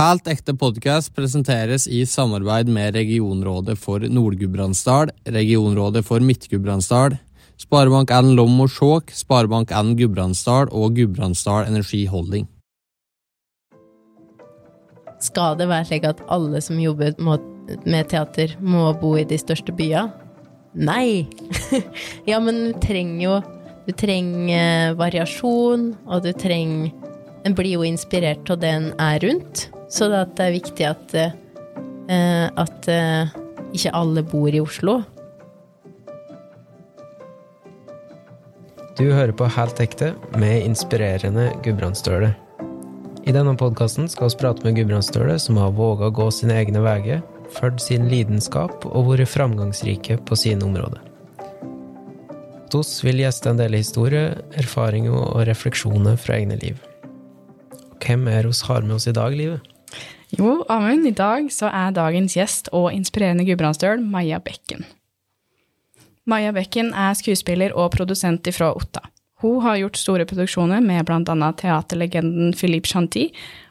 Helt ekte podkast presenteres i samarbeid med Regionrådet for Nord-Gudbrandsdal, Regionrådet for Midt-Gudbrandsdal, Sparebank1 Lom og Skjåk, Sparebank1 Gudbrandsdal og Gudbrandsdal Energi Holding. Skal det være slik at alle som jobber med teater, må bo i de største byene? Nei! ja, men du trenger jo Du trenger variasjon, og du trenger En blir jo inspirert av det en er rundt, så det er viktig at, uh, at uh, ikke alle bor i Oslo. Du hører på Helt ekte med inspirerende Gudbrandsdøle. I denne podkasten skal vi prate med Gudbrandsdøle som har våga å gå sine egne veier, fulgt sin lidenskap og vært framgangsrike på sine områder. Hos vil gjeste en del historier, erfaringer og refleksjoner fra egne liv. Hvem er oss har med oss i dag, Livet? Jo, Amund, i dag så er dagens gjest og inspirerende gudbrandsdøl Maja Bekken. Maja Bekken er skuespiller og produsent fra Otta. Hun har gjort store produksjoner med bl.a. teaterlegenden Philippe Chanty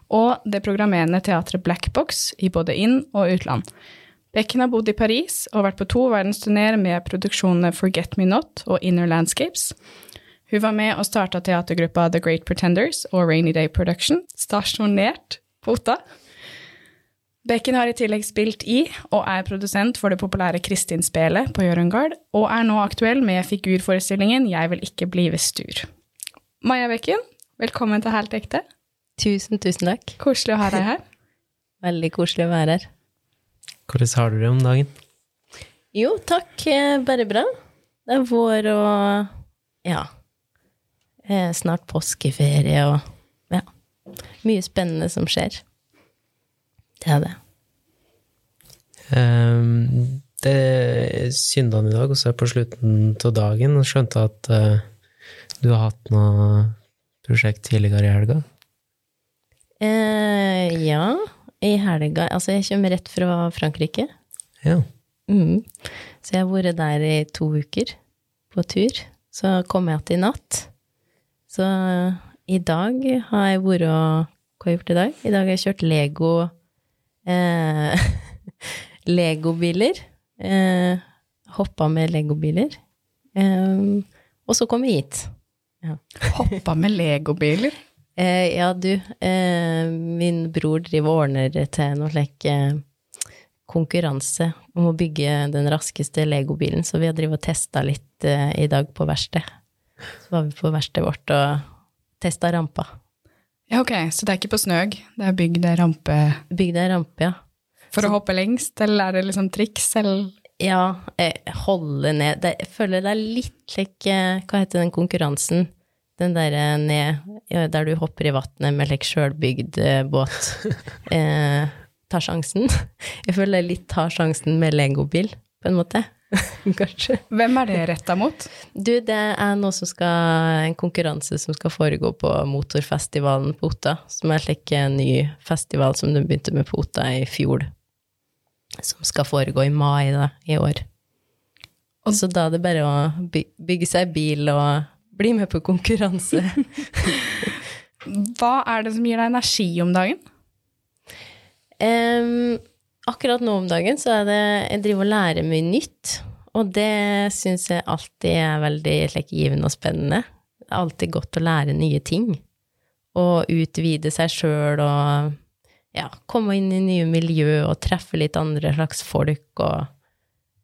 og det programmerende teatret Black Box i både inn- og utland. Bekken har bodd i Paris og vært på to verdensturneer med produksjonene Forget Me Not og Inner Landscapes. Hun var med og starta teatergruppa The Great Pretenders og Rainy Day Production, stasjonert på Otta. Bekken har i tillegg spilt i og er produsent for det populære Kristin-spelet på Hjørungard, og er nå aktuell med figurforestillingen Jeg vil ikke bli ved stur. Maja Bekken, velkommen til Helt ekte. Tusen, tusen takk. Koselig å ha deg her. Veldig koselig å være her. Hvordan har du det om dagen? Jo, takk. Eh, bare bra. Det er vår og ja. Eh, snart påskeferie og. Mye spennende som skjer. Det er det. Um, det er han i dag, og så på slutten av dagen, skjønte at uh, du har hatt noe prosjekt tidligere i helga? Uh, ja, i helga Altså, jeg kommer rett fra Frankrike. Ja. Mm. Så jeg har vært der i to uker på tur. Så kom jeg igjen i natt. Så i dag har jeg vært og Hva har jeg gjort i dag? I dag har jeg kjørt Lego eh, Legobiler. Eh, Hoppa med legobiler. Eh, og så kom jeg hit. Ja. Hoppa med legobiler? Eh, ja, du. Eh, min bror driver og ordner til noe slik eh, konkurranse om å bygge den raskeste legobilen, så vi har drevet og testa litt eh, i dag på verksted. Så var vi på verkstedet vårt og testa rampa. Ja, ok, så det er ikke på Snøg, det er bygd ei rampe Bygd ei rampe, ja. For så, å hoppe lengst, eller er det liksom triks, eller? Ja, holde ned det, Jeg føler det er litt slik Hva heter den konkurransen? Den derre ned ja, Der du hopper i vannet med like sjølbygd båt. eh, tar sjansen. Jeg føler er litt tar sjansen med legobil, på en måte. Kanskje. Hvem er det retta mot? Du, det er noe som skal En konkurranse som skal foregå på Motorfestivalen på Otta. Som er slik en ny festival som de begynte med på Otta i fjor. Som skal foregå i mai da, i år. Og så da er det bare å bygge seg bil og bli med på konkurranse. Hva er det som gir deg energi om dagen? Um, akkurat nå om dagen så er det Jeg driver og lærer mye nytt. Og det syns jeg alltid er veldig like, givende og spennende. Det er alltid godt å lære nye ting. Og utvide seg sjøl og ja, komme inn i nye miljø og treffe litt andre slags folk og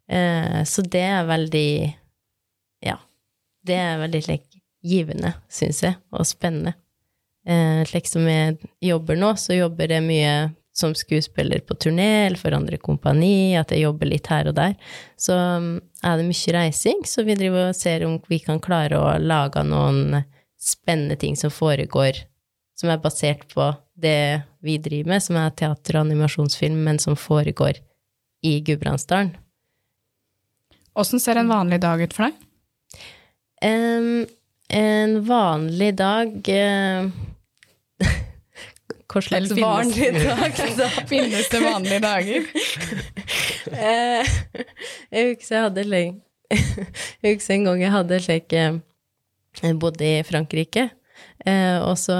eh, Så det er veldig Ja. Det er veldig like, givende, syns jeg, og spennende. Eh, slik som jeg jobber nå, så jobber jeg mye som skuespiller på turné eller for andre kompani, at jeg jobber litt her og der. Så er det mye reising, så vi driver og ser om vi kan klare å lage noen spennende ting som foregår, som er basert på det vi driver med, som er teater- og animasjonsfilm, men som foregår i Gudbrandsdalen. Åssen ser en vanlig dag ut for deg? Um, en vanlig dag uh, Hva slags vanlig dag? Da? Finnes det vanlige dager? uh, jeg husker jeg hadde Jeg husker en gang jeg hadde slik Jeg bodde i Frankrike, uh, og så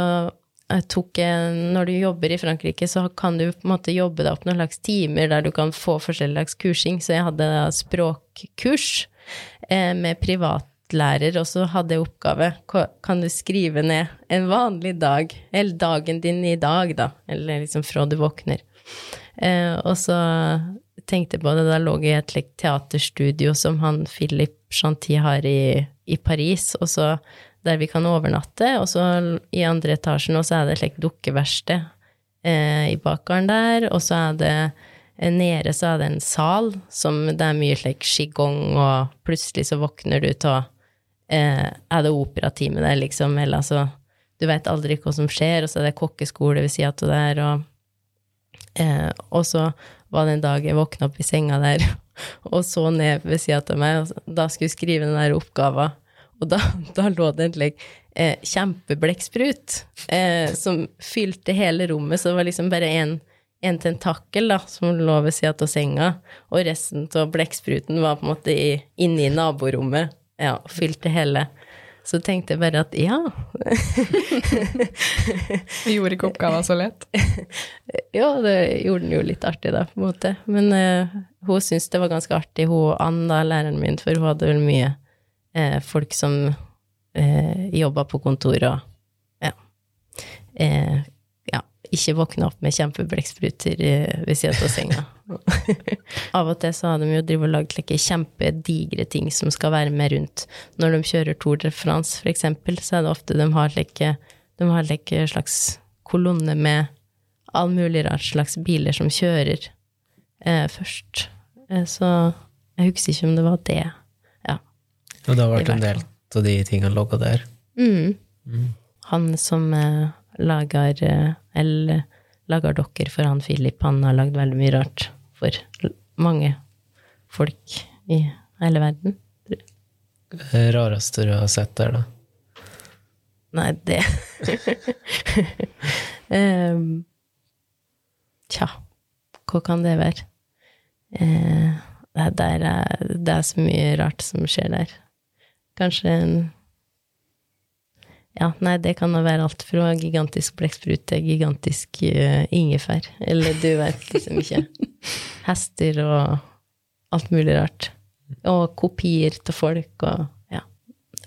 jeg tok en, Når du jobber i Frankrike, så kan du på en måte jobbe deg opp noen slags timer der du kan få forskjellig slags kursing. Så jeg hadde språkkurs eh, med privatlærer, og så hadde jeg oppgave Kan du skrive ned en vanlig dag, eller dagen din i dag, da, eller liksom fra du våkner. Eh, og så tenkte jeg på det, da lå jeg i et like, teaterstudio som han Philip Chanty har i, i Paris, og så der vi kan overnatte, og så i andre etasjen, og så er det et like, dukkeverksted eh, i bakgården der, og så er det eh, nede så er det en sal som det er mye slik qigong, og plutselig så våkner du til eh, Er det operatime der, liksom, eller altså Du vet aldri hva som skjer, og så er det kokkeskole ved sida av der, og Eh, og så var det en dag jeg våkna opp i senga der og så ned ved sida av meg, og da skulle jeg skrive den der oppgaven, og da, da lå det egentlig eh, kjempeblettsprut eh, som fylte hele rommet, så det var liksom bare en, en tentakkel da, som lå ved sida av senga, og resten av blekkspruten var på en måte inne i naborommet, ja, og fylte hele. Så tenkte jeg bare at ja, Vi gjorde ikke oppgaven så lett. Ja, det gjorde den jo litt artig, da, på en måte. Men uh, hun syntes det var ganske artig, hun Anna, læreren min, for hun hadde vel mye uh, folk som uh, jobba på kontor og ja. Uh, ja. Ikke våkna opp med kjempeblekkspruter eh, ved siden av senga. Av og til så har de jo drivet og lagd like kjempedigre ting som skal være med rundt. Når de kjører Tour de France, for eksempel, så er det ofte de har like, de har like slags kolonne med all mulig rart slags biler som kjører eh, først. Eh, så jeg husker ikke om det var det. Ja. Og det har vært en del av de tingene logga der. Mm. Han som eh, lager eh, Eller lager dokker for han Philip, han har lagd veldig mye rart for mange folk i hele verden. Det rareste du har sett der, da? Nei, det um, Tja, hva kan det være? Uh, det, er, det er så mye rart som skjer der. Kanskje en Ja, nei, det kan være alt fra gigantisk blekksprut til gigantisk uh, ingefær. Eller du vet liksom ikke. Hester og alt mulig rart. Og kopier til folk og ja.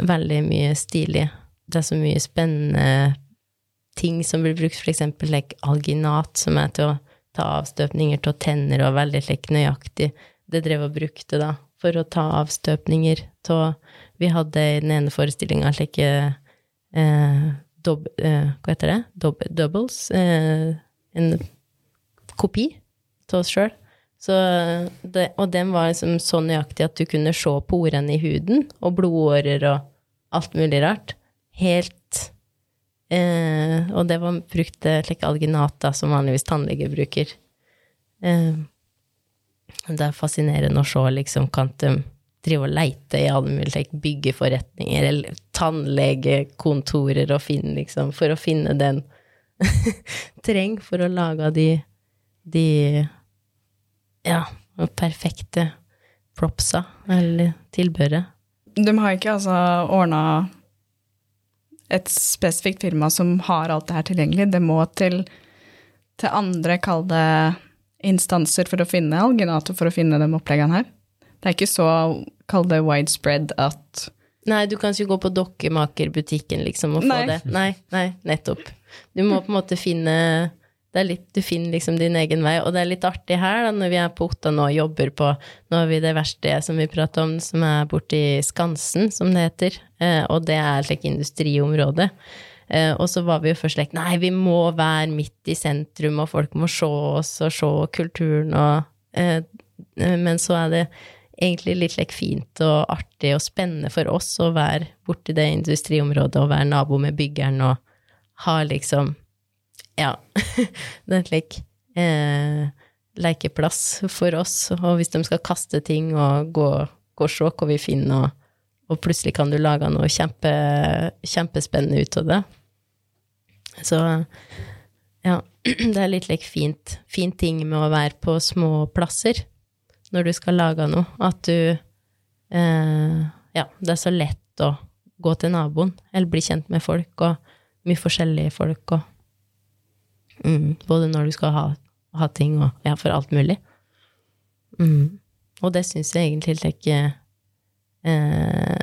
Veldig mye stilig. Det er så mye spennende ting som blir brukt, eksempel like alginat, som er til å ta avstøpninger av tenner, og veldig like, nøyaktig. Det drev og brukte da, for å ta avstøpninger av Vi hadde i den ene forestillinga slike eh, dob, eh, Hva heter det? Dob, doubles. Eh, en kopi av oss sjøl. Og den var liksom så nøyaktig at du kunne se porene i huden, og blodårer og alt mulig rart. Helt eh, Og det var brukt like slik alginat, som vanligvis tannleger bruker. Eh, det er fascinerende å se, liksom, de drive og leite i slik, byggeforretninger eller tannlegekontorer og finne, liksom, for å finne den treng for å lage de, de ja, perfekte propsa, eller tilbehøret. De har ikke altså ordna et spesifikt firma som har alt det her tilgjengelig. Det må til, til andre, kall det instanser for å finne alginator, for å finne de oppleggene her. Det er ikke så, kall det widespread at Nei, du kan ikke gå på dokkemakerbutikken liksom og få Nei. det. Nei, nei, nettopp. Du må på en måte finne det er litt, Du finner liksom din egen vei, og det er litt artig her da, når vi er på Otta nå og jobber på Nå har vi det verste som vi prater om, som er borti Skansen, som det heter, eh, og det er et slikt industriområde. Eh, og så var vi jo først slik Nei, vi må være midt i sentrum, og folk må se oss og se kulturen og eh, Men så er det egentlig litt like, fint og artig og spennende for oss å være borti det industriområdet og være nabo med byggeren og ha liksom Ja, det er en slik eh, lekeplass for oss. Og hvis de skal kaste ting og gå, gå og se hva vi finner, og, og plutselig kan du lage noe kjempe, kjempespennende ut av det. Så ja, det er litt like, fint, fin ting med å være på små plasser når du skal lage noe, at du eh, Ja, det er så lett å gå til naboen, eller bli kjent med folk, og mye forskjellige folk, og Mm, både når du skal ha, ha ting, og ja, for alt mulig. Mm. Og det syns jeg egentlig ikke eh,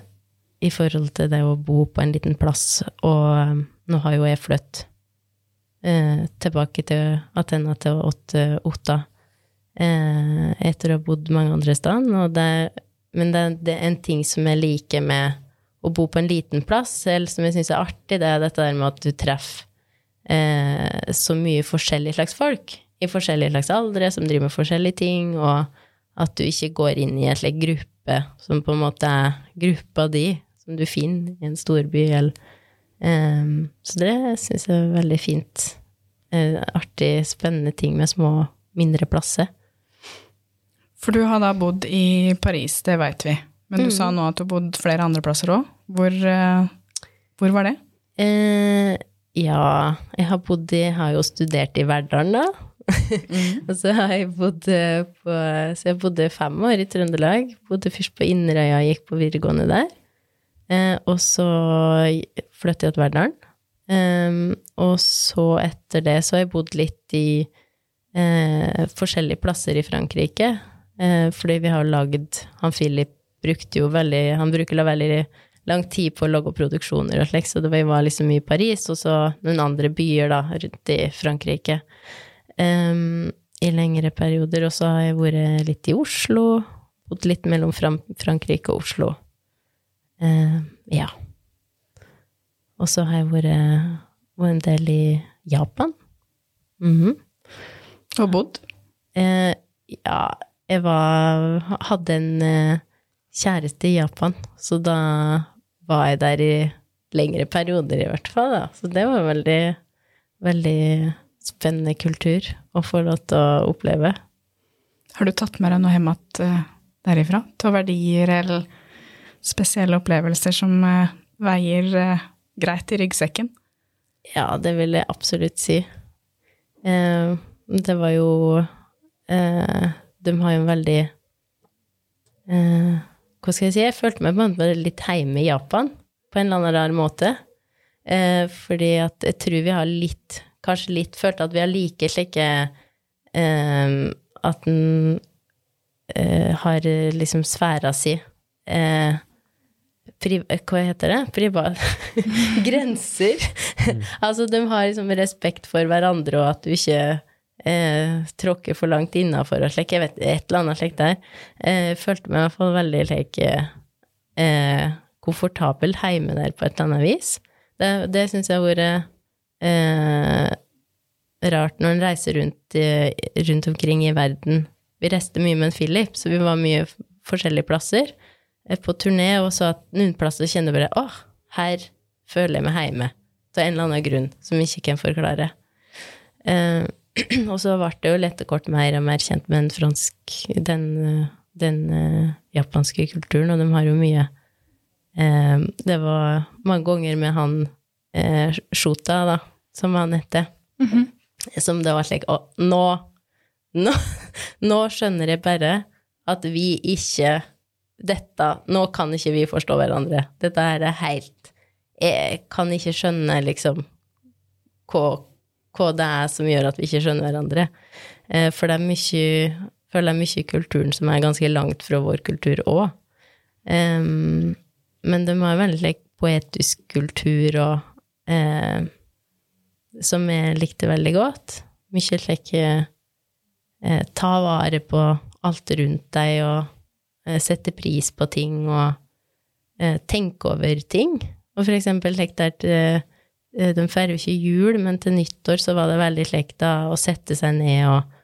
I forhold til det å bo på en liten plass, og eh, nå har jo jeg flyttet eh, tilbake til Athena, til Otta, eh, etter å ha bodd mange andre steder. Men det, det, er en ting som jeg liker med å bo på en liten plass, eller som jeg syns er artig, det er dette der med at du treffer eh, så mye forskjellige slags folk i forskjellige slags aldre som driver med forskjellige ting, og at du ikke går inn i en slik gruppe som på en måte er gruppa di, som du finner i en storby. Eller, um, så det syns jeg er veldig fint. Uh, artig, spennende ting med små, mindre plasser. For du har da bodd i Paris, det veit vi. Men du mm. sa nå at du har bodd flere andre plasser òg. Hvor, uh, hvor, var det? Eh, ja, jeg har bodd i Har jo studert i Verdalen, da. Mm. og så har jeg bodd eh, på Så jeg bodde fem år i Trøndelag. Bodde først på Inderøya, gikk på videregående der. Eh, og så flyttet jeg til Verdalen. Um, og så etter det så har jeg bodd litt i eh, forskjellige plasser i Frankrike. Eh, fordi vi har lagd Han Philip brukte jo veldig Han bruker veldig lang tid på å lage produksjoner og slikt, så det var liksom i Paris, og så noen andre byer da, rundt i Frankrike um, i lengre perioder. Og så har jeg vært litt i Oslo, bodd litt mellom Frankrike og Oslo. Uh, ja. Og så har jeg vært, vært en del i Japan. Mm -hmm. Og bodd? Uh, ja, jeg var Hadde en uh, kjæreste i Japan, så da var jeg der i lengre perioder, i hvert fall. Da. Så det var veldig, veldig spennende kultur å få lov til å oppleve. Har du tatt med deg noe hjem igjen eh, derifra? Av verdier eller spesielle opplevelser som eh, veier eh, greit i ryggsekken? Ja, det vil jeg absolutt si. Det var jo De har jo en veldig hva skal jeg si? Jeg følte meg bare litt hjemme i Japan, på en eller annen rar måte. Eh, fordi at jeg tror vi har litt Kanskje litt følt at vi har like slike eh, At en eh, har liksom sfæra si eh, pri, Hva heter det? Privat Grenser. Mm. altså, de har liksom respekt for hverandre, og at du ikke eh, tråkke for langt innafor og slik. Jeg vet et eller annet slikt der. Eh, følte meg i hvert fall veldig like, eh, komfortabel hjemme der på et eller annet vis. Det, det syns jeg har vært eh, rart når en reiser rundt, rundt, omkring i verden. Vi reiste mye med en Philip, så vi var mye forskjellige plasser eh, på turné, og så at noen plasser kjenner bare åh, her føler jeg meg hjemme. Av en eller annen grunn som vi ikke kan forklare. Eh, og så ble det jo etter kort mer og mer kjent med den fransk Den, den uh, japanske kulturen, og de har jo mye uh, Det var mange ganger med han uh, Shota, da, som han heter, mm -hmm. som det var slik Å, nå, nå, nå skjønner jeg bare at vi ikke Dette Nå kan ikke vi forstå hverandre. Dette her er helt Jeg kan ikke skjønne, liksom, hva hva det er som gjør at vi ikke skjønner hverandre. Eh, for det er mye føler er mye i kulturen som er ganske langt fra vår kultur òg. Um, men de har veldig like, poetisk kultur og eh, Som jeg likte veldig godt. Mye slik eh, ta vare på alt rundt deg og eh, sette pris på ting og tenke over ting. Og for eksempel like, der Eh, de feirer jo ikke jul, men til nyttår så var det veldig slik å sette seg ned og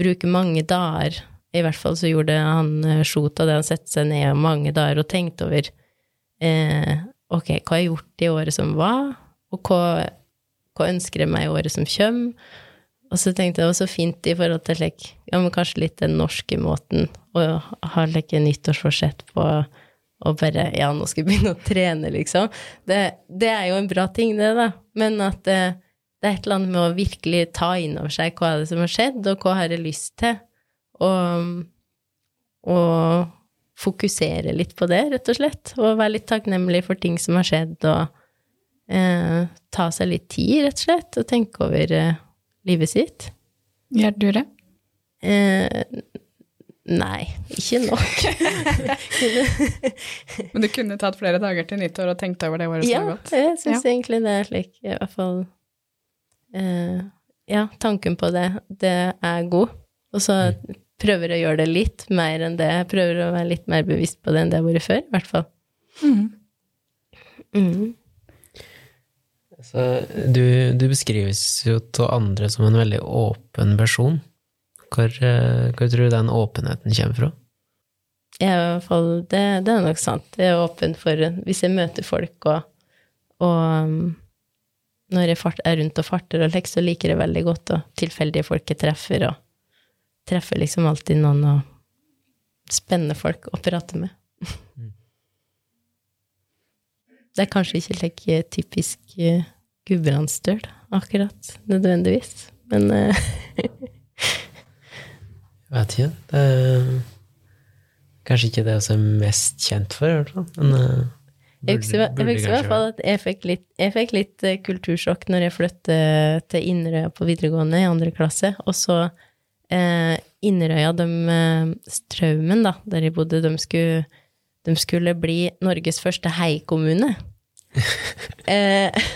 bruke mange dager. I hvert fall så gjorde han Sjota det, han sette seg ned mange dager og tenkte over eh, ok, hva har jeg gjort i året som var, og hva, hva ønsker jeg meg i året som kommer? Og så tenkte jeg det var så fint i forhold til like, ja, kanskje litt den norske måten å ha like, nyttårsforsett på og bare Ja, nå skal jeg begynne å trene, liksom. Det, det er jo en bra ting, det, da. Men at det, eh, det, er et eller annet med å virkelig ta inn over seg hva er det som har skjedd, og hva har jeg lyst til, og, og fokusere litt på det, rett og slett. Og være litt takknemlig for ting som har skjedd, og eh, ta seg litt tid, rett og slett, og tenke over eh, livet sitt. Gjør du det? Eh, nei, ikke nok. Men du kunne tatt flere dager til nyttår og tenkt over det året som ja, har gått? jeg syns egentlig det er slik, i hvert fall eh, Ja, tanken på det, det er god. Og så prøver jeg å gjøre det litt mer enn det. Jeg prøver å være litt mer bevisst på det enn det jeg har vært før, i hvert fall. Mm. Mm. Så du, du beskrives jo av andre som en veldig åpen person. Hvor, eh, hvor tror du den åpenheten kommer fra? Jeg i hvert fall, det, det er nok sant. Jeg er åpen for Hvis jeg møter folk og, og um, når jeg fart, er rundt og farter og leker, så liker jeg veldig godt og tilfeldige folk jeg treffer, og treffer liksom alltid noen og spennende folk å prate med. Det er kanskje ikke like typisk uh, gudbrandsdøl, akkurat, nødvendigvis, men uh, Jeg vet ikke. Det er kanskje ikke det jeg er mest kjent for, i hvert fall. Men eh, Jeg husker, jeg burde husker i hvert fall at jeg fikk litt, jeg fikk litt eh, kultursjokk når jeg flyttet til Inderøya på videregående i andre klasse, og så eh, Inderøya, de eh, Straumen, da, der jeg bodde, de skulle, de skulle bli Norges første heikommune. eh,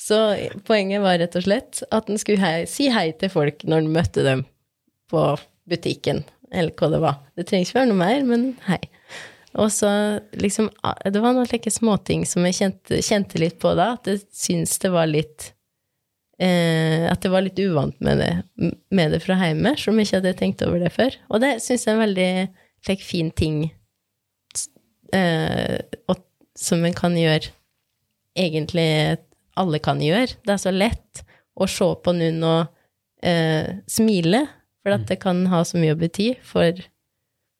så poenget var rett og slett at en skulle hei, si hei til folk når en møtte dem på butikken, eller hva det var. Det trenger ikke være noe mer, men hei. Og så liksom Det var noen slike småting som jeg kjente, kjente litt på da, at jeg syntes det var litt eh, At jeg var litt uvant med det, med det fra hjemme, selv om jeg ikke hadde tenkt over det før. Og det syns jeg er en veldig slik, fin ting eh, og, som en kan gjøre Egentlig alle kan gjøre. Det er så lett å se på noen og eh, smile, for at det kan ha så mye å bety for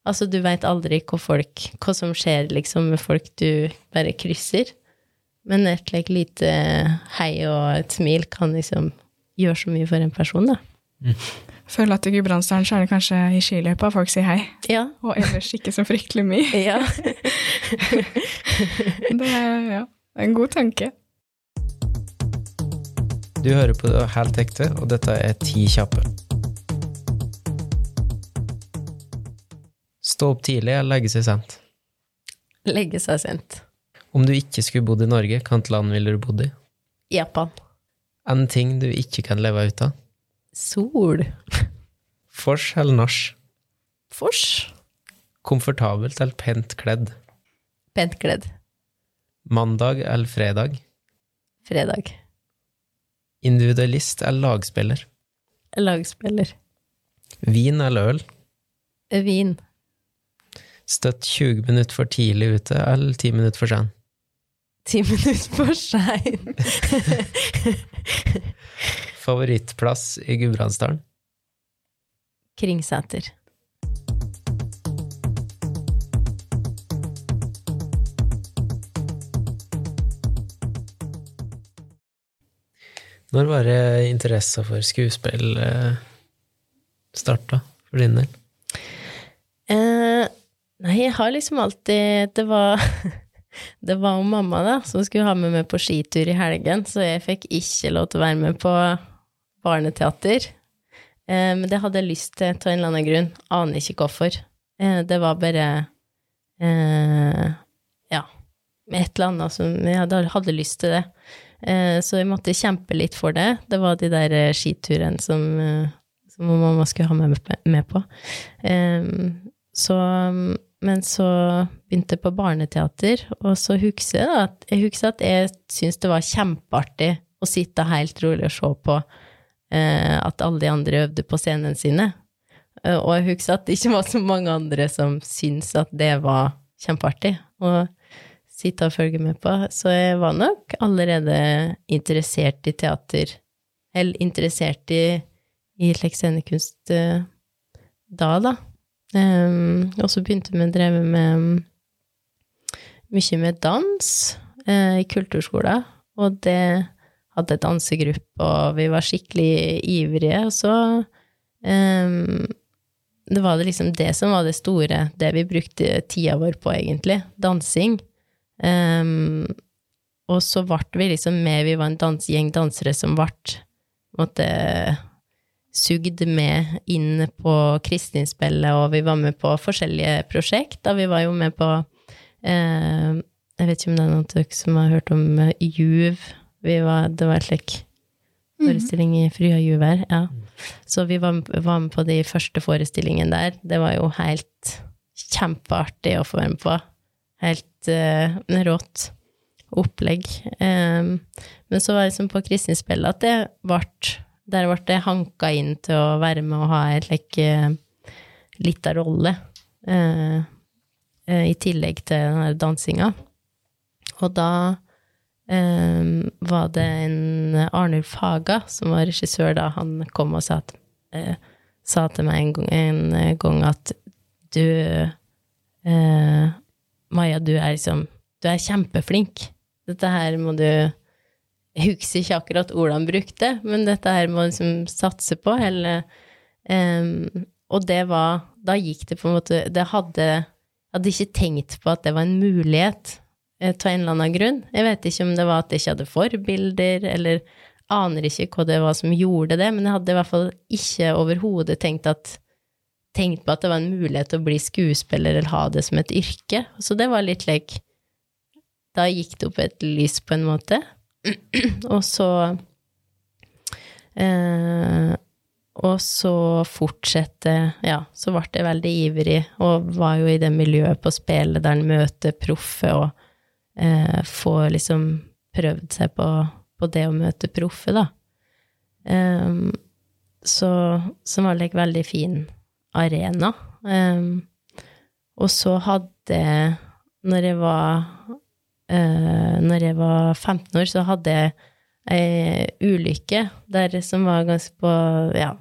Altså, du veit aldri hva folk Hva som skjer, liksom, med folk du bare krysser. Men et like, lite hei og et smil kan liksom gjøre så mye for en person, da. Føler at i Gudbrandsdalen så er det kanskje i skiløypa folk sier hei, Ja. og ellers ikke så fryktelig mye. ja. Det er ja, en god tanke. Du hører på det helt ekte, og dette er Ti kjappe. Stå opp tidlig eller legge seg sent. Legge seg sent. Om du ikke skulle bodd i Norge, hvilket land ville du bodd i? Japan. En ting du ikke kan leve ut av? Sol. Fors eller nach? Fors. Komfortabelt eller pent kledd? Pent kledd. Mandag eller fredag? Fredag. Individualist eller lagspiller? Lagspiller. Vin eller øl? Vin. Støtt 20 minutter for tidlig ute eller 10 minutter for sein? 10 minutter for sein. Favorittplass i Gudbrandsdalen? Kringseter. Når var det interessa for skuespill eh, starta, for din del? Nei, jeg har liksom alltid Det var Det var jo mamma, da, som skulle ha med meg på skitur i helgen, så jeg fikk ikke lov til å være med på barneteater. Eh, men det hadde jeg lyst til av en eller annen grunn. Aner ikke hvorfor. Eh, det var bare eh, Ja, et eller annet som Jeg hadde, hadde lyst til det. Eh, så jeg måtte kjempe litt for det. Det var de der eh, skiturene som, eh, som mamma skulle ha med, med på. Så Men så begynte jeg på barneteater, og så husker jeg at jeg, at jeg syntes det var kjempeartig å sitte helt rolig og se på eh, at alle de andre øvde på scenene sine. Eh, og jeg husker at det ikke var så mange andre som syntes at det var kjempeartig å sitte og følge med på. Så jeg var nok allerede interessert i teater, eller interessert i, i scenekunst eh, da, da. Um, og så begynte vi å dreve med mye med dans uh, i kulturskolen, og det hadde dansegruppe, og vi var skikkelig ivrige, og så um, Det var det liksom det som var det store, det vi brukte tida vår på, egentlig. Dansing. Um, og så ble vi liksom med, vi var en dans, gjeng dansere som ble måtte, sugd med inn på Kristinspillet, og vi var med på forskjellige prosjekt. Da vi var jo med på eh, Jeg vet ikke om det er noen av dere som har hørt om eh, Juv. Vi var, det var et slik forestilling i Frya Juv her. Ja. Så vi var, var med på de første forestillingene der. Det var jo helt kjempeartig å få være med på. Helt eh, rått opplegg. Eh, men så var det liksom på Kristinspillet at det ble Der ble jeg hanka inn til å være med og ha en like, lita rolle. eh, eh, I tillegg til den der dansinga. Og da eh, var det en Arnulf Haga som var regissør da. Han kom og sa, at, eh, sa til meg en gang, en gang at du eh, Maja, du er liksom Du er kjempeflink. Dette her må du Jeg husker ikke akkurat ordene han brukte, men dette her må liksom satse på, eller um, Og det var Da gikk det på en måte Det hadde Jeg hadde ikke tenkt på at det var en mulighet eh, av en eller annen grunn. Jeg vet ikke om det var at jeg ikke hadde forbilder, eller aner ikke hva det var som gjorde det, men jeg hadde i hvert fall ikke overhodet tenkt tenkt på at det var en mulighet å bli skuespiller eller ha det som et yrke. Så det var litt like Da gikk det opp et lys, på en måte. og så eh, Og så fortsette Ja, så ble jeg veldig ivrig, og var jo i det miljøet på spillet der en møter proffe og eh, får liksom prøvd seg på, på det å møte proffe, da. Um, så, som var en veldig fin arena. Um, og så hadde når jeg var uh, Når jeg var 15 år, så hadde jeg ei ulykke der som var ganske på Ja,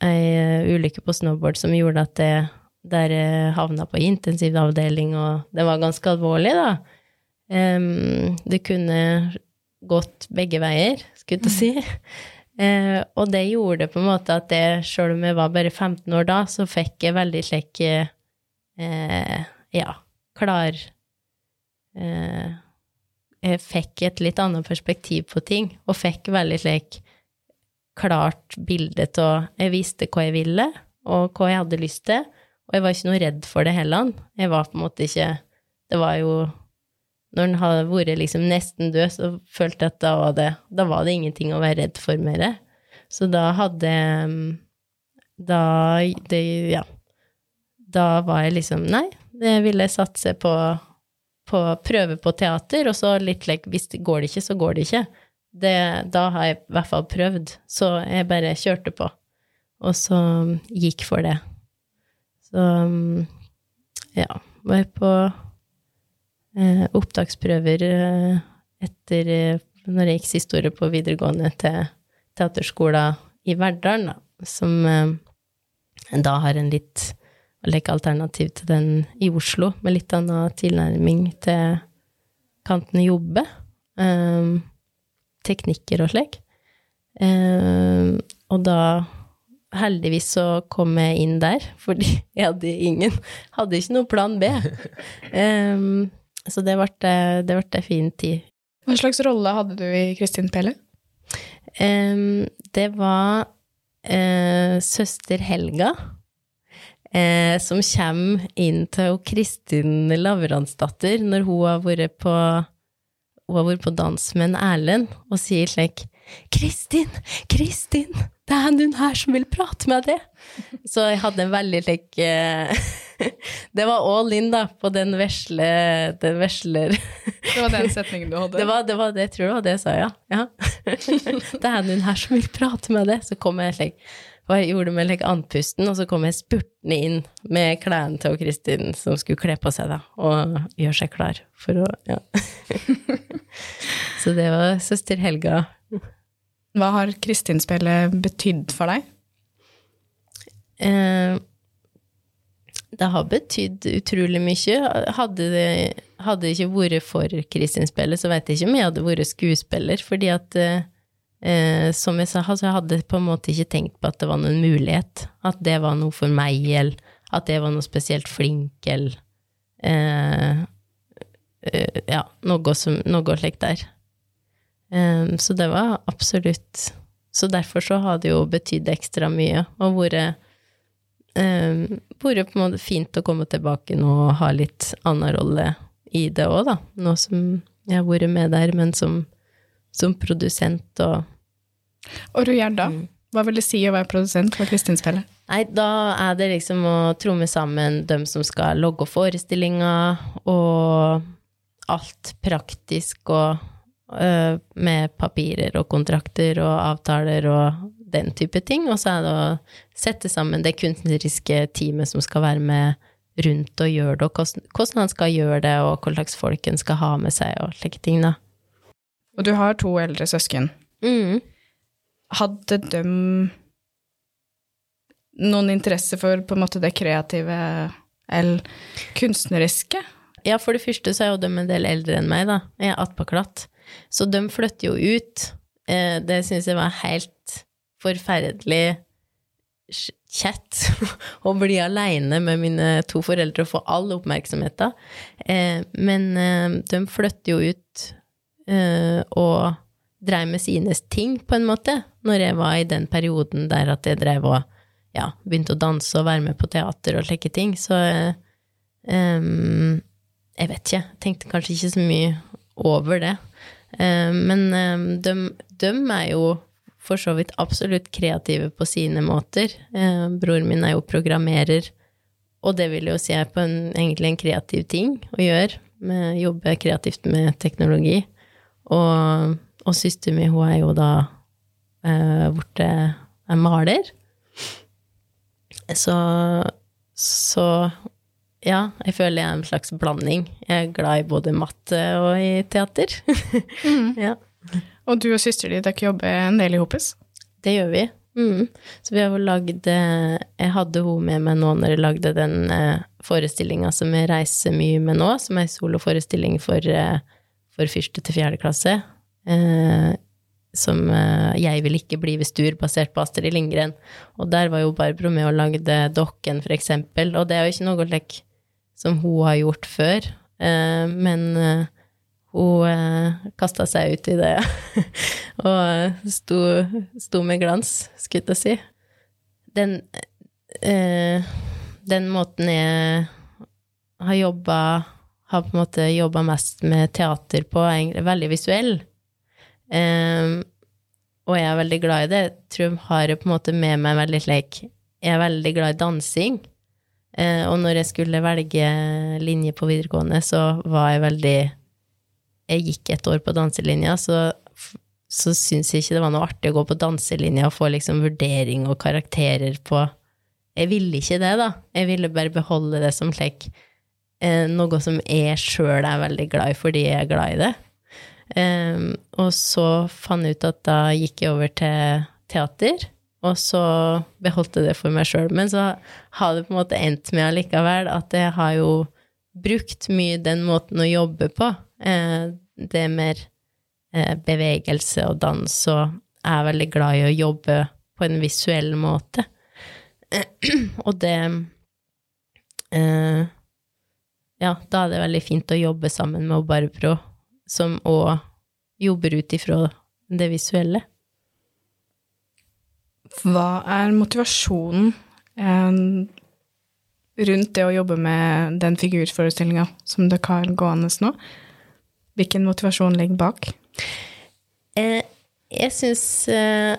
ei ulykke på snowboard som gjorde at jeg der jeg havna på intensivavdeling, og det var ganske alvorlig, da. Um, det kunne gått begge veier, skulle jeg si. Uh, og det gjorde på en måte at jeg, sjøl om jeg var bare 15 år da, så fikk jeg veldig slik uh, Ja, klar eh, Jeg fikk et litt annet perspektiv på ting, og fikk veldig slik klart bilde av Jeg visste hva jeg ville, og hva jeg hadde lyst til, og jeg var ikke noe redd for det heller. Jeg var på en måte ikke Det var jo når en hadde vært liksom nesten død, så følte jeg at da var det, da var det ingenting å være redd for mer. Så da hadde Da det, Ja. Da var jeg liksom Nei, det ville satse på, på prøve på teater, og så litt like Hvis det går det ikke, så går det ikke. Det, da har jeg i hvert fall prøvd. Så jeg bare kjørte på. Og så gikk for det. Så ja, var jeg på eh, opptaksprøver eh, etter eh, når jeg gikk siste året på videregående til teaterskolen i Verdalen, da, som eh, da har en litt like alternativ til den i Oslo, med litt annen tilnærming til kanten jobbe. Um, teknikker og slik. Um, og da heldigvis så kom jeg inn der, fordi jeg hadde ingen Hadde ikke noen plan B. Um, så det ble, det ble en fin tid. Hva slags rolle hadde du i Kristin Pelle? Um, det var uh, søster Helga, uh, som kommer inn til Kristin Lavransdatter når hun har vært på, hun har vært på dans med en Erlend, og sier slik Kristin, Kristin, det er noen her som vil prate med deg. Så jeg hadde en veldig like Det var all in, da, på den vesle Den vesler Det var den setningen du hadde? Det var det, var det jeg tror det var det jeg sa, ja. ja. Det er noen her som vil prate med deg. Så kom jeg slik og jeg gjorde med like andpusten, og så kom jeg spurtende inn med klærne til Kristin, som skulle kle på seg, da, og gjøre seg klar for å Ja. så det var søster Helga hva har Kristin-spillet betydd for deg? Eh, det har betydd utrolig mye. Hadde det, hadde det ikke vært for Kristin-spillet, så vet jeg ikke om jeg hadde vært skuespiller, fordi at eh, som jeg sa, altså, jeg hadde på en måte ikke tenkt på at det var noen mulighet. At det var noe for meg, eller at det var noe spesielt flink, eller eh, eh, Ja, noe, som, noe slikt der. Um, så det var absolutt så derfor så har det jo betydd ekstra mye, og vært eh, vært på en måte fint å komme tilbake nå og ha litt annen rolle i det òg, da. Nå som jeg har vært med der, men som, som produsent og Og du gjør da? Mm. Hva vil det si å være produsent for Kristin spiller? Nei, da er det liksom å tromme sammen dem som skal logge forestillinga, og alt praktisk og øh, med papirer og kontrakter og avtaler og den type ting. Og så er det å sette sammen det kunstneriske teamet som skal være med rundt og gjøre det, og hvordan, hvordan han skal gjøre det, og hva slags folk en skal ha med seg, og slike ting, da. Og du har to eldre søsken. Mm. Hadde de noen interesse for på en måte det kreative eller kunstneriske? Ja, for det første så er jo de en del eldre enn meg, da. Jeg er attpåklatt. Så de flytter jo ut. Eh, det syns jeg var helt forferdelig kjett å bli aleine med mine to foreldre og få all oppmerksomheten. Eh, men eh, de flytter jo ut og dreiv med sine ting, på en måte, når jeg var i den perioden der at jeg dreiv og ja, begynte å danse og være med på teater og slike ting. Så eh, em, jeg vet ikke, tenkte kanskje ikke så mye over det. Eh, men eh, de, de er jo for så vidt absolutt kreative på sine måter. Uh, broren min er jo programmerer, og det vil jo si er på en, egentlig en kreativ ting å gjøre. Med, jobbe kreativt med teknologi. Og, og søsteren min, hun er jo da eh, borte er maler. Så, så ja, jeg føler jeg er en slags blanding. Jeg er glad i både matte og i teater. ja, Og du og søsteren din dere jobber en del i Hopes? det gjør vi. Mm. Så vi har jo lagd eh, Jeg hadde hun med meg nå når jeg lagde den eh, forestillinga som jeg reiser mye med nå, som er soloforestilling for, eh, for første til fjerde klasse. Eh, som eh, Jeg vil ikke bli ved Stur, basert på Astrid Lindgren. Og der var jo Barbro med og lagde Dokken, for eksempel. Og det er jo ikke noe like, som hun har gjort før. Eh, men eh, hun eh, kasta seg ut i det og sto, sto med glans, skulle jeg si. Den, eh, den måten jeg har jobba Har på en måte jobba mest med teater på, er veldig visuell. Um, og jeg er veldig glad i det. Jeg tror jeg har det på en måte med meg veldig slik Jeg er veldig glad i dansing. Uh, og når jeg skulle velge linje på videregående, så var jeg veldig Jeg gikk et år på danselinja, så, så syns jeg ikke det var noe artig å gå på danselinja og få liksom vurdering og karakterer på Jeg ville ikke det, da. Jeg ville bare beholde det som slik noe som jeg sjøl er veldig glad i fordi jeg er glad i det. Um, og så fant jeg ut at da gikk jeg over til teater, og så beholdt jeg det for meg sjøl. Men så har det på en måte endt med allikevel at jeg har jo brukt mye den måten å jobbe på. Eh, det er mer eh, bevegelse og dans, og jeg er veldig glad i å jobbe på en visuell måte. og det eh, Ja, da er det veldig fint å jobbe sammen med Barbro som òg jobber ut ifra det visuelle. Hva er motivasjonen eh, rundt det å jobbe med den figurforestillinga som dere har gående nå? Hvilken motivasjon ligger bak? Eh, jeg syns eh,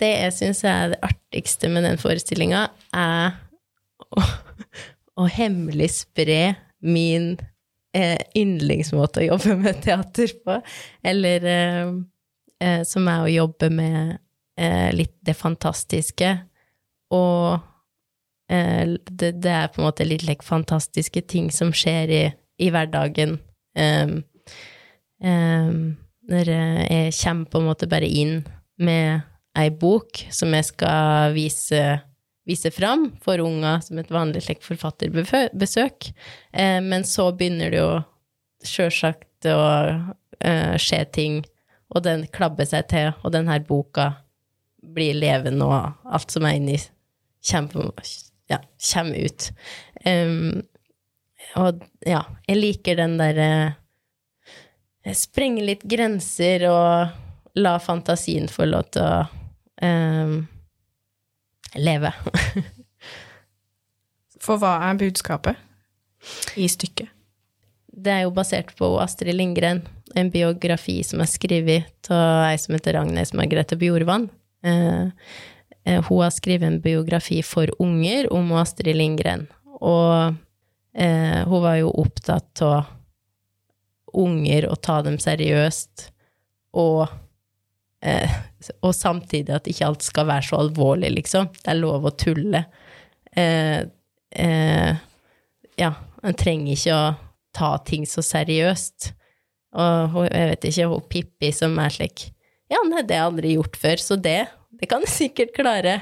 Det jeg syns er det artigste med den forestillinga, er å, hemmelig spre min eh, yndlingsmåte å jobbe med teater på. Eller eh, eh, som er å jobbe med eh, litt det fantastiske. Og eh, det, det er på en måte litt like, fantastiske ting som skjer i, i hverdagen. Um, um, når eh, jeg kommer på en måte bare inn med ei bok som jeg skal vise, vise fram for unger som et vanlig slikt forfatterbesøk. Eh, men så begynner det jo sjølsagt å eh, skje ting, og den klabber seg til, og den her boka blir levende, og alt som er inni, kommer, ja, kommer ut. Um, og ja, jeg liker den derre sprenge litt grenser og, la fantasien få lov til å eh, leve. For hva er budskapet i stykket? Det er jo basert på Astrid Lindgren, en biografi som er skrevet av ei som heter Agnes Margrethe Bjorvann. Eh, eh, hun har skrevet en biografi for unger om Astrid Lindgren, og eh, hun var jo opptatt av unger og ta dem seriøst, og, eh, og samtidig at ikke alt skal være så alvorlig, liksom. Det er lov å tulle. Eh, eh, ja, en trenger ikke å ta ting så seriøst. Og jeg vet ikke, hun Pippi som er slik Ja, nei, det har jeg aldri gjort før, så det, det kan du sikkert klare.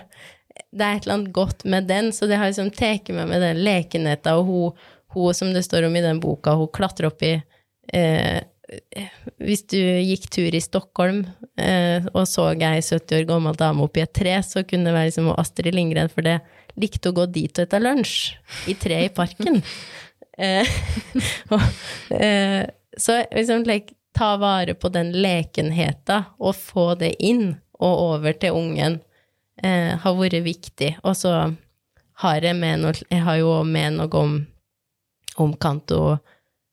Det er et eller annet godt med den, så det har liksom tatt meg med den lekenheten, og hun, hun, som det står om i den boka, hun klatrer opp i eh, Hvis du gikk tur i Stockholm eh, og så ei 70 år gammel dame oppi et tre, så kunne det være liksom Astrid Lindgren, for det likte å gå dit og spise lunsj, i tre i parken. Eh, og, eh, så liksom like, ta vare på den lekenheten og få det inn og over til ungen eh, har vært viktig. Og så har jeg med noe Jeg har jo med noe om, om Kanto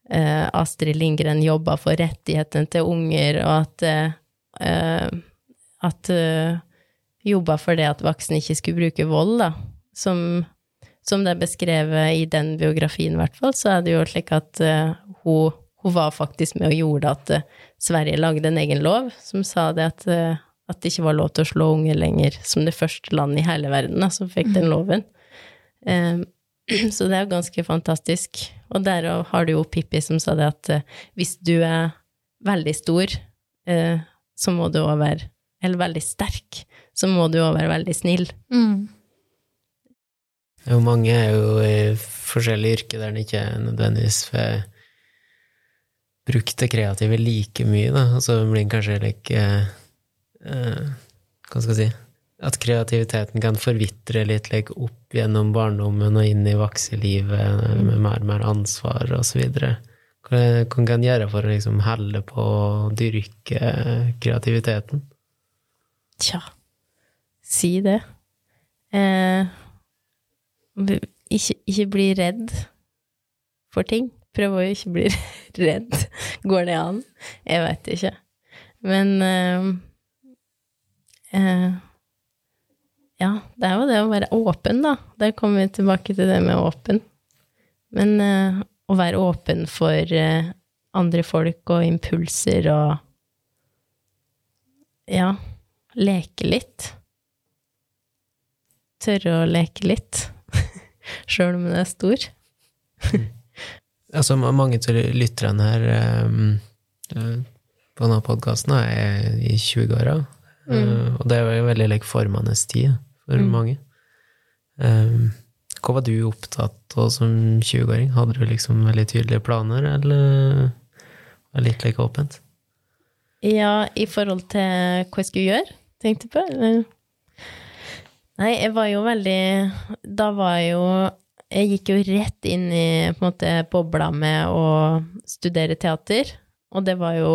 Astrid Lindgren jobba for rettighetene til unger, og at eh, at eh, jobba for det at voksne ikke skulle bruke vold, da. Som, som det er beskrevet i den biografien, i hvert fall, så er det jo slik at uh, hun, hun var faktisk med og gjorde at uh, Sverige lagde en egen lov som sa det at, uh, at det ikke var lov til å slå unge lenger, som det første landet i hele verden da, som fikk den loven. Eh, så det er jo ganske fantastisk. Og der har du jo Pippi som sa det at eh, hvis du er veldig stor, eh, så må du òg være Eller veldig sterk, så må du òg være veldig snill. Jo, mange er jo i forskjellige yrker der en ikke nødvendigvis får brukt det kreative like mye, da. Og så blir en kanskje like eh, Hva skal jeg si At kreativiteten kan forvitre litt like, opp gjennom barndommen og inn i voksenlivet med mer og mer ansvar videre. Hva kan en gjøre for å liksom helle på å dyrke kreativiteten? Tja, si det. Eh, ikke, ikke bli redd for ting. Prøv å ikke bli redd. Går det an? Jeg vet ikke. Men eh, eh, Ja, det er jo det å være åpen, da. Der kommer vi tilbake til det med åpen. Men uh, å være åpen for uh, andre folk og impulser og Ja, leke litt. Tørre å leke litt. Sjøl om den er stor. Altså, ma- mange av lytterne her um, på denne podkasten er i 20-åra, eh, og det er jo veldig like, formende tid for Mm. mange. Um, hva var du opptatt av som 20-åring? Hadde du liksom veldig tydelige planer, eller var det litt like åpent? Ja, i forhold til hva jeg skulle gjøre, tenkte jeg på. eller? Nei, jeg var jo veldig Da var jeg jo Jeg gikk jo rett inn i på en måte bobla med å studere teater, og det var jo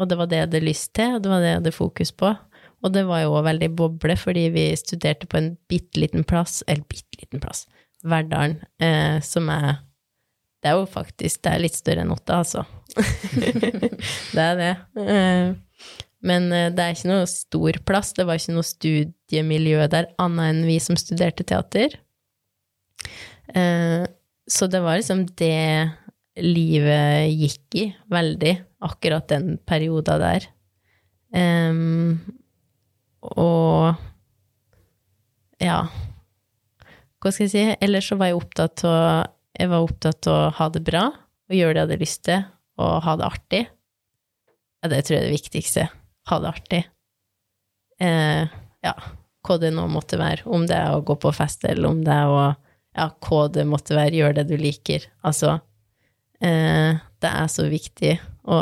Og det var det jeg hadde lyst til, og det var det jeg hadde fokus på. Og det var jo også veldig boble, fordi vi studerte på en bitte liten plass, eller bitte liten plass, Verdalen, eh, som er Det er jo faktisk Det er litt større enn Otta, altså. det er det. Eh, Men eh, det er ikke noe stor plass, det var ikke noe studiemiljø der, annet enn vi som studerte teater. Eh, Så det var liksom det livet gikk i, veldig, akkurat den perioden der. Em, og ja, hva skal jeg si? Ellers så var jeg opptatt av jeg var opptatt av å ha det bra, og gjøre det jeg hadde lyst til, og ha det artig. Ja, det tror jeg er det viktigste. Ha det artig. Eh, ja, hva det nå måtte være. Om det er å gå på fest, eller om det er å Ja, hva det måtte være. Gjør det du liker. Altså, eh, det er så viktig å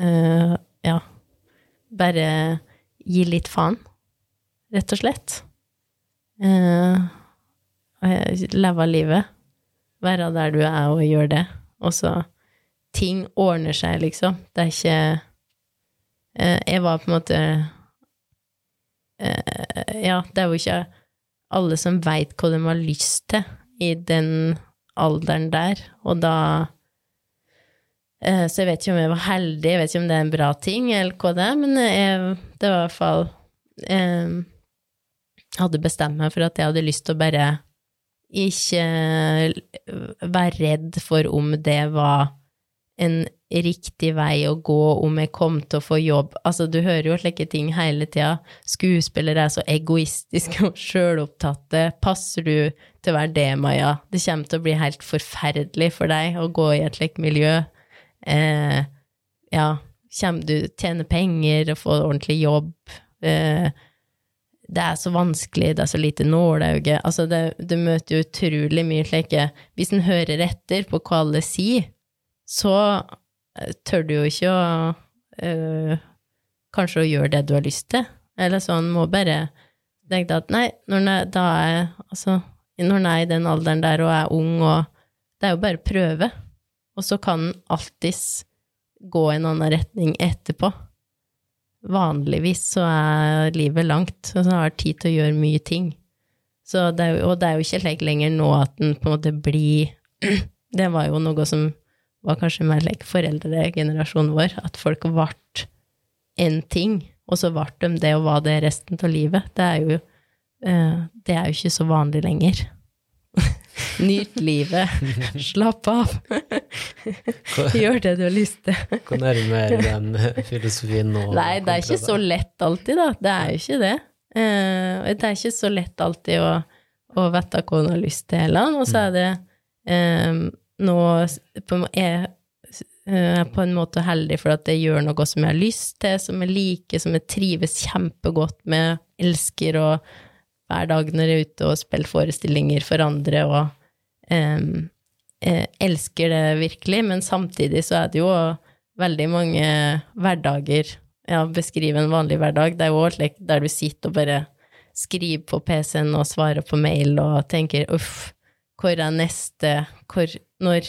eh, Ja, bare gi litt faen, rett og slett. Eh, leve livet. Være der du er, og gjøre det. Og så Ting ordner seg, liksom. Det er ikke eh, Jeg var på en måte eh, Ja, det er jo ikke alle som veit hva de har lyst til i den alderen der, og da Så jeg vet ikke om jeg var heldig, jeg vet ikke om det er en bra ting, eller hva det er, men jeg, det var i hvert fall eh, hadde bestemt meg for at jeg hadde lyst til å bare ikke være redd for om det var en riktig vei å gå, om jeg kom til å få jobb. Altså, du hører jo slike ting hele tida. Skuespillere er så egoistiske og sjølopptatte. Passer du til å være det, Maja? Det kommer til å bli helt forferdelig for deg å gå i et slikt miljø. Eh, ja, kommer du tjene penger og få ordentlig jobb? Eh, det er så vanskelig, det er så lite nålauge Altså, det, du møter jo utrolig mye slike Hvis en hører etter på hva alle sier, så eh, tør du jo ikke å øh, Kanskje å gjøre det du har lyst til. Eller sånn, må bare tenke at nei, når en er, Altså, er i den alderen der og er ung og Det er jo bare å prøve. Og så kan den alltids gå i en annen retning etterpå vanligvis så er livet langt, og så har jeg tid til å gjøre mye ting. Det jo, og det er jo ikke lek lenger nå at den på en måte blir Det var jo noe som var kanskje mer like foreldregenerasjonen vår, at folk ble én ting, og så ble de det og var det resten av livet. Det er jo, eh, det er jo ikke så vanlig lenger. Nyt livet. Slapp av. Gjør det du har lyst til. Hvor nærme er den filosofien nå? Nei, det er ikke så lett alltid, da. Det er jo ikke det. Eh, det er ikke så lett alltid å, å vite hva en har lyst til heller. Og så er det um, nå er jeg, er på en måte heldig for at jeg gjør noe som jeg har lyst til, som jeg liker, som jeg trives kjempegodt med, elsker å hver dag når jeg er ute og spiller forestillinger for andre og um, elsker det virkelig, men samtidig så er det jo veldig mange hverdager Ja, beskrive en vanlig hverdag. Det er jo slik der du sitter og bare skriver på PC-en og svarer på mail og tenker uff, hvor er neste hvor, Når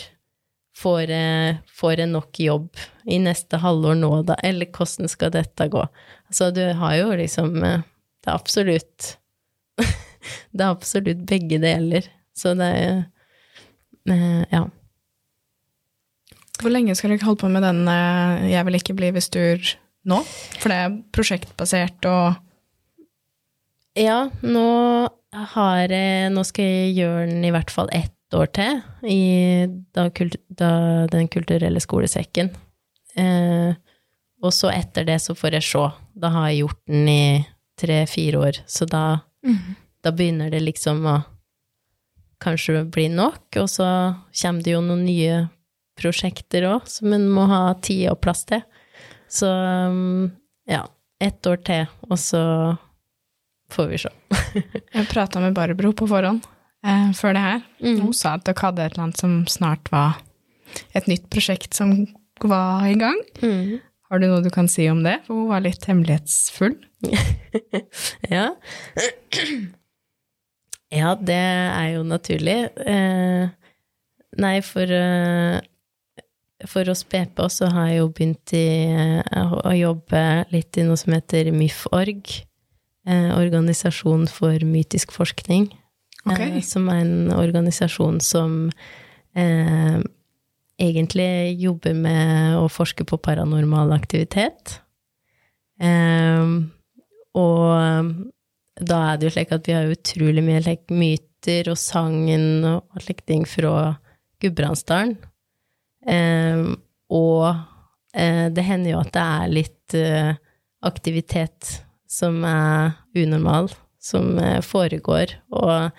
får jeg, får jeg nok jobb i neste halvår nå, da? Eller hvordan skal dette gå? Altså, du har jo liksom Det er absolutt Det er absolutt begge deler. Så det er eh, Ja. Hvor lenge skal dere holde på med den eh, Jeg vil ikke bli vestur nå? For det er prosjektbasert og Ja, nå har jeg Nå skal jeg gjøre den i hvert fall ett år til, i da, da Den kulturelle skolesekken. Eh, og så etter det så får jeg se. Da har jeg gjort den i tre-fire år, så da, mm. da begynner det liksom å kanskje bli nok, og så kommer det jo noen nye prosjekter òg, som en må ha tid og plass til. Så um, ja, ett år til, og så får vi se. jeg prata med Barbro på forhånd eh, før det her. Mm. Hun sa at dere hadde et eller annet som snart var et nytt prosjekt som var i gang. Mm. Har du noe du kan si om det? For hun var litt hemmelighetsfull. ja. Ja, det er jo naturlig. Eh, nei, for, eh, for oss BP så har jeg jo begynt i, eh, å jobbe litt i noe som heter MIFORG. Eh, organisasjon for mytisk forskning. Okay. Eh, som er en organisasjon som eh, egentlig jobber med å forske på paranormal aktivitet. og da er det jo slik at vi har utrolig mye like, myter og sangen og slike ting fra Gudbrandsdalen. Um, og uh, det hender jo at det er litt uh, aktivitet som er unormal, som uh, foregår, og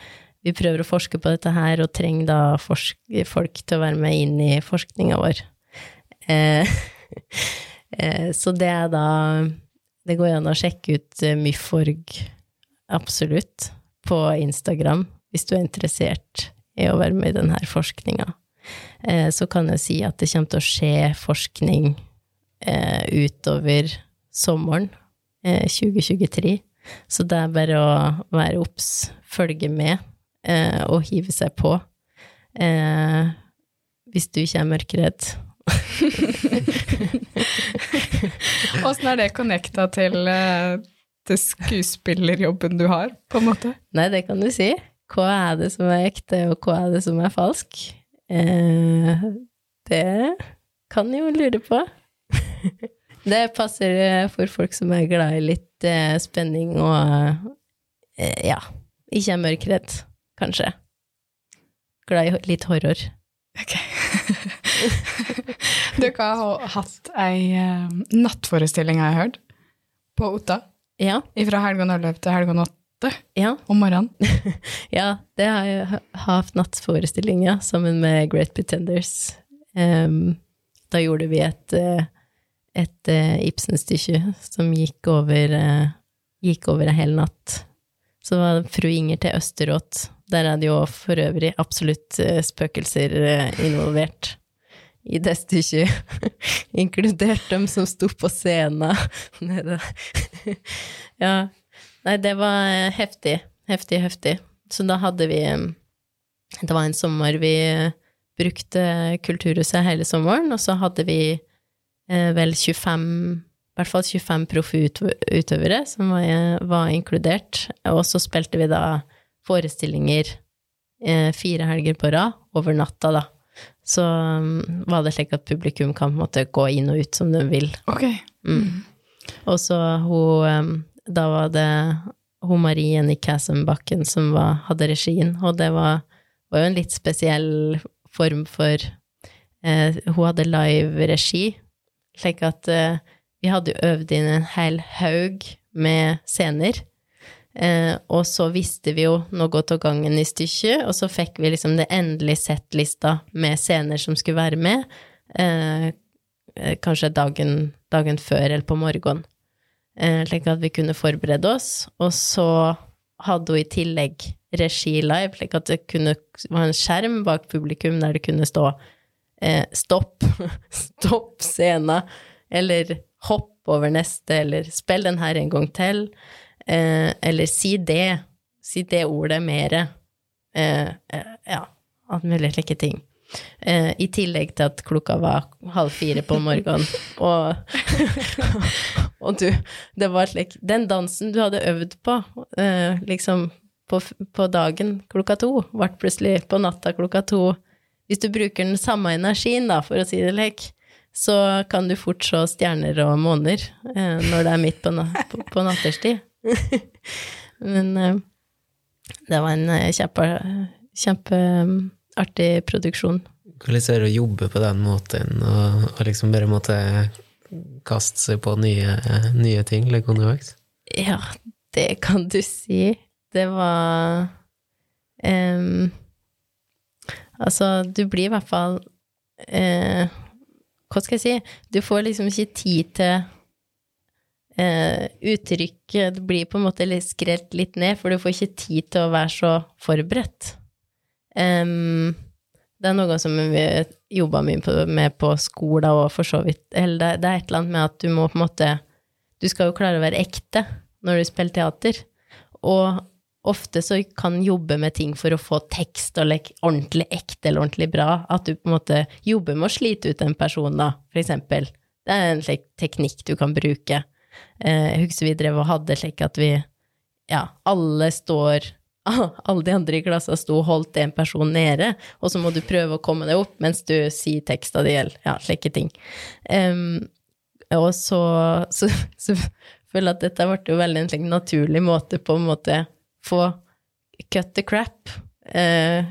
vi prøver å forske på dette her, og trenger da folk til å være med inn i forskninga vår. Eh, eh, så det er da Det går an å sjekke ut Myforg absolutt, på Instagram, hvis du er interessert i å være med i denne forskninga. Eh, så kan jeg si at det kommer til å skje forskning eh, utover sommeren 2023. Eh, så det er bare å være obs, følge med og hive seg på. Hvis du ikke er mørkeredd Åssen er det connecta til, eh, til skuespillerjobben du har, på en måte? Nei, det kan du si. Hva er det som er ekte, og hva er det som er falsk? Eh, det kan jo lure på. det passer eh, for folk som er glad i litt eh, spenning og eh, ja, ikke er mørkredd, kanskje. Glad i litt horror. Ok. Dere har hatt ei uh, nattforestilling, har jeg hørt, på Otta. Ja, Fra helgen 11 til helgen 8 ja, om morgenen. ja, det har jeg hatt nattforestilling, ja, sammen med Great Pretenders. Um, da gjorde vi et, eh, et eh, Ibsen-stykke som gikk over, uh, gikk over en hel natt. Så var det Fru Inger til Østeråt. Der er det jo for øvrig absolutt eh, spøkelser eh, involvert i det stykket, inkludert dem som sto på scenen nede. ja. Nei, det var eh, heftig. Heftig, heftig. Så da hadde vi Det var en sommer vi brukte Kulturhuset hele sommeren, og så hadde vi vel 25 i hvert fall 25 proffe utøvere som var, var inkludert. Og så spilte vi da forestillinger eh, fire helger på rad over natta, da. Så um, var det slik at publikum kan på en måte gå inn og ut som de vil. Ok. Mm. Og så hun Da var det hun Marie Jenny Kassenbakken som var, hadde regien, og det var, var jo en litt spesiell form for eh, Hun hadde live-regi, slik at eh, vi hadde jo øvd inn en hel haug med scener. Eh, og så visste vi jo godt av gangen i stykket, og så fikk vi liksom det endelige settlista med scener som skulle være med. Eh, eh, kanskje dagen, dagen før eller på morgenen, eh, slik at vi kunne forberede oss. Og så hadde hun i tillegg regi live, slik at det kunne var en skjerm bak publikum der det kunne stå eh, stopp, stopp scenen, eller hopp over neste, eller spill den her en gang til, eh, eller si det, si det ordet mere. Eh, eh, ja, alt mulig slike ting. Eh, I tillegg til at klokka var halv fire på morgenen, og, og du, det var slik Den dansen du hadde øvd på, eh, liksom på, på dagen klokka to, ble plutselig på natta klokka to. Hvis du bruker den samme energien, da, for å si det lek, så kan du fort se stjerner og måner eh, når det er midt på, na på, på natterstid. Men eh, det var en eh, kjempe, kjempeartig produksjon. Hvordan er det å jobbe på den måten, og, og liksom bare måtte kaste seg på nye, nye ting like? Ja, det kan du si. Det var um, Altså, du blir i hvert fall uh, Hva skal jeg si? Du får liksom ikke tid til eh, uttrykket Det blir på en måte litt skrelt litt ned, for du får ikke tid til å være så forberedt. Um, det er noe som vi jobba mye med på skolen og for så vidt Eller det, det er et eller annet med at du må på en måte Du skal jo klare å være ekte når du spiller teater. Og ofte så kan jobbe med ting for å få tekst og like, ordentlig ekte eller ordentlig bra. At du på en måte jobber med å slite ut en person, da, for eksempel. Det er en slik teknikk du kan bruke. Eh, jeg husker vi drev og hadde slik at vi Ja, alle står alle de andre i klassen sto og holdt en person nede, og så må du prøve å komme deg opp mens du sier teksta di, eller ja, slike ting. Um, og så, så, så føler jeg at dette ble jo veldig en slik naturlig måte på en måte få cut the crap, uh,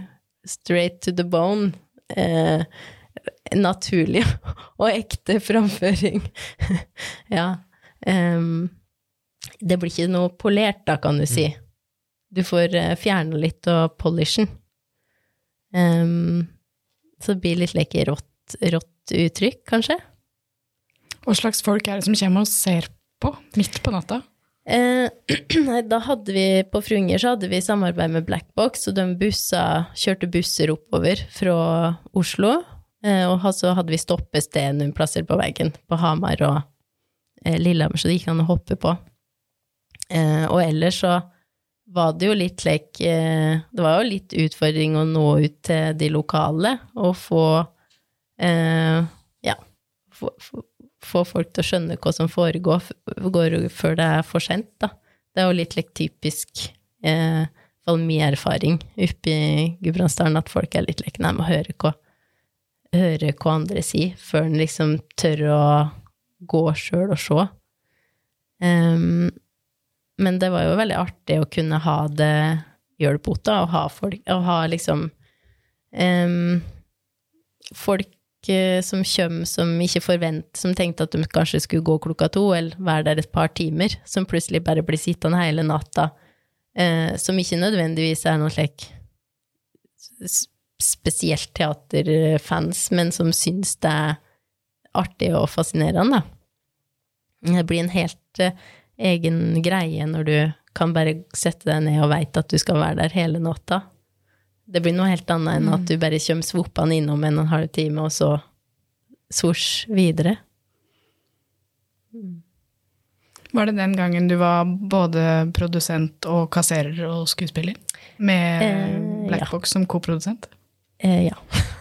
straight to the bone, Uh, naturlig og ekte framføring. ja. Em, det blir ikke noe polert, da, kan du si. Du får uh, fjerne litt av polishen. Um, så det blir litt like rått, rått uttrykk, kanskje. Hva slags folk er det som kommer og ser på midt på natta? Eh, nei, da hadde vi på Frunger så hadde vi samarbeid med Blackbox, og de bussa, kjørte busser oppover fra Oslo. Eh, og så hadde vi stoppested noen plasser på veggen, på Hamar og eh, Lillehammer, så det gikk an å hoppe på. Eh, og ellers så var det jo litt lek eh, Det var jo litt utfordring å nå ut til de lokale og få eh, ja, få, få, folk til å skjønne hva som foregår går før det er for sent, da. Det er jo litt like, typisk, eh, i hvert fall min erfaring oppe i Gudbrandsdalen, at folk er litt like, med å høre hva, høre hva andre sier, før en liksom tør å gå sjøl og se. Um, men det var jo veldig artig å kunne ha det hjulpet da, og ha folk, og ha liksom um, folk eh, som kommer som ikke forventer, som tenkte at de kanskje skulle gå klokka to, eller være der et par timer, som plutselig bare blir sittende hele natta, uh, som ikke nødvendigvis er noe slik spesielt teaterfans, men som syns det er artig og fascinerende, da. Det blir en helt uh, egen greie når du kan bare sette deg ned og veit at du skal være der hele natta. Det blir noe helt annet enn at du bare kommer svoppende innom en og en halv time, og så svosj videre. Var det den gangen du var både produsent og kasserer og skuespiller? Med Eh, Blackbox som koprodusent? Eh, ja.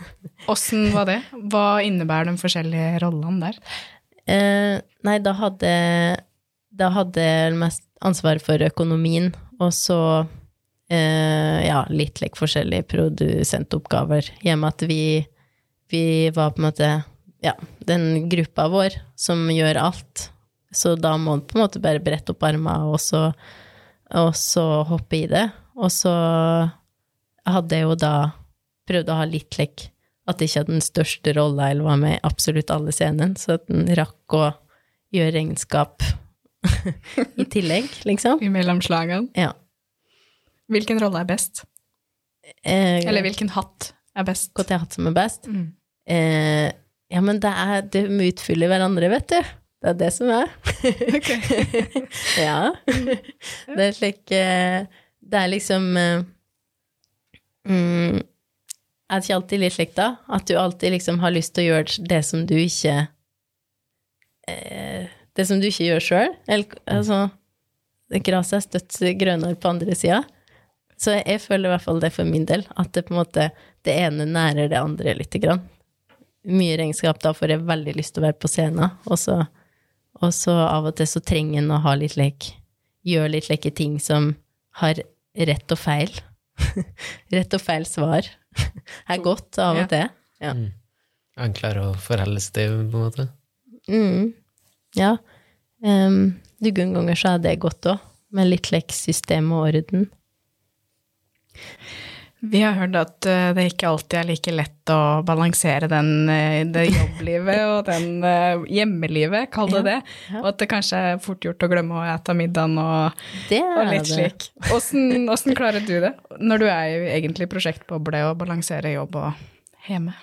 Åssen var det? Hva innebærer de forskjellige rollene der? Eh, nei, da hadde Da hadde jeg mest ansvar for økonomien, og så eh, ja, litt like, forskjellige produsentoppgaver. Med at vi, vi var på en måte ja, den gruppa vår som gjør alt. Så da må man på en måte bare brette opp armene og og så hoppe i det. Og så hadde jeg jo da prøvd å ha litt like, at det ikke hadde den største rolla eller var med i absolutt alle scenene, så at den rakk å gjøre regnskap i tillegg, liksom. I mellomslagene? Ja. Hvilken rolle er best? Eh, Eller hvilken hatt er best? Jeg hatt som er best? Mm. Eh, ja, men det er De utfyller hverandre, vet du. Det er det som er. ja. Det er slik eh, Det er liksom eh, mm, Er det ikke alltid litt slik, da? At du alltid liksom har lyst til å gjøre det som du ikke eh, Det som du ikke gjør sjøl. Altså Gresset er støtt grønnere på andre sida. Så jeg føler i hvert fall det for min del, at det på en måte det ene nærer det andre lite grann. Mye regnskap, da får jeg veldig lyst til å være på scenen, og så, og så av og til så trenger en å ha litt lek. Gjøre litt leke ting som har rett og feil. rett og feil svar er godt av og til. Ja. Enklere å forholde seg til, på en måte. Mm. Ja. Um, Noen ganger så er det godt òg, med litt like system og orden. Vi har hørt at eh, det ikke alltid er like lett å balansere den, eh, det jobblivet og den eh, hjemmelivet, kall det det. Og at det kanskje er fort gjort å glemme å ete middagen og, og litt slik. Åssen åssen klarer du det, når du er i egentlig prosjektboble og balanserer jobb og hjemme?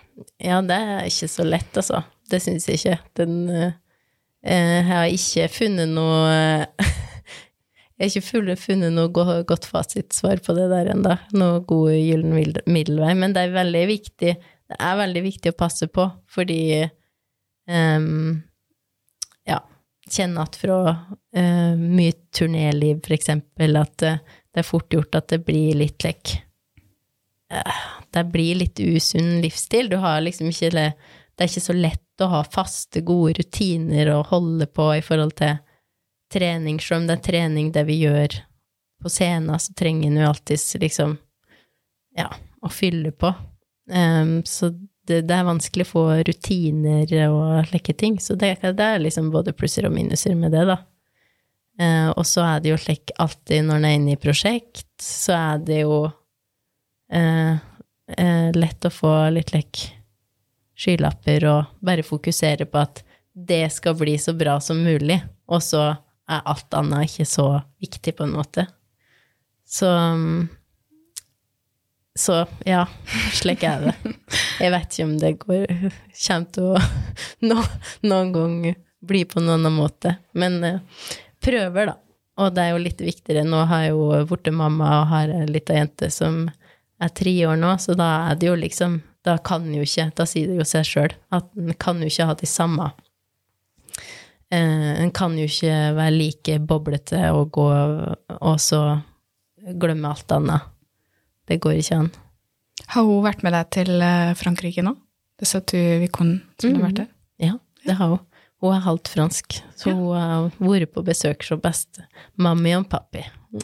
Ja, det er ikke så lett, altså. Det syns jeg ikke. Den Jeg har ikke funnet noe Jeg har ikke funnet- noe godt fasitsvar på det der ennå. Noe god gyllen middelvei. Men det er veldig viktig Det er veldig viktig å passe på, fordi um, Ja, kjenne at fra uh, mye turnéliv, for eksempel, at uh, det er fort gjort at det blir litt lekk det blir litt usunn livsstil. Du har liksom ikke det Det er ikke så lett å ha faste, gode rutiner å holde på i forhold til trening. Selv om det er trening det vi gjør på scenen, så trenger en jo alltids liksom Ja, å fylle på. Um, så det, det er vanskelig å få rutiner og slike ting. Så det, det er liksom både plusser og minuser med det, da. Uh, og så er det jo slik alltid når en er inne i prosjekt, så er det jo uh, uh, lett å få litt lekk skylapper og bare fokusere på at det skal bli så bra som mulig, og så er alt annet ikke så viktig, på en måte. Så mm, Så ja, slik er det. Jeg vet ikke om det går, kommer til å no, noen gang bli på noen annen måte, men eh, prøver, da. Og det er jo litt viktigere. Nå har jeg jo blitt mamma og har ei lita jente som er tre år nå, så da er det jo liksom Da kan jo ikke Da sier det jo seg sjøl at en kan jo ikke ha de samme En kan jo ikke være like boblete og gå og så glemme alt annet. Det går ikke an. Har hun vært med deg til eh, Frankrike nå? Det sa du Vikon som har vært der? Ja. det har hun. Hun er halvt fransk, så Ja. hun har vært på besøk som beste mammi og pappi.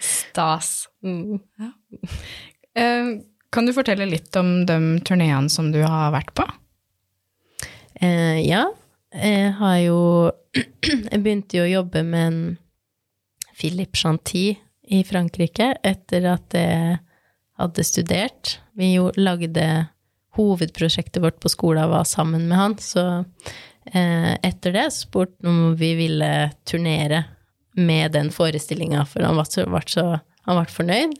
Stas. Mm. Ja. kan du fortelle litt om de turneene som du har vært på? Eh, ja, jeg har jo Jeg begynte jo å jobbe med en Philippe Chanty i Frankrike etter at jeg hadde studert. Vi jo lagde Hovedprosjektet vårt på skolen var sammen med han, så eh, etter det spurte han om vi ville turnere med den forestillinga, for han var så, ble så han ble fornøyd.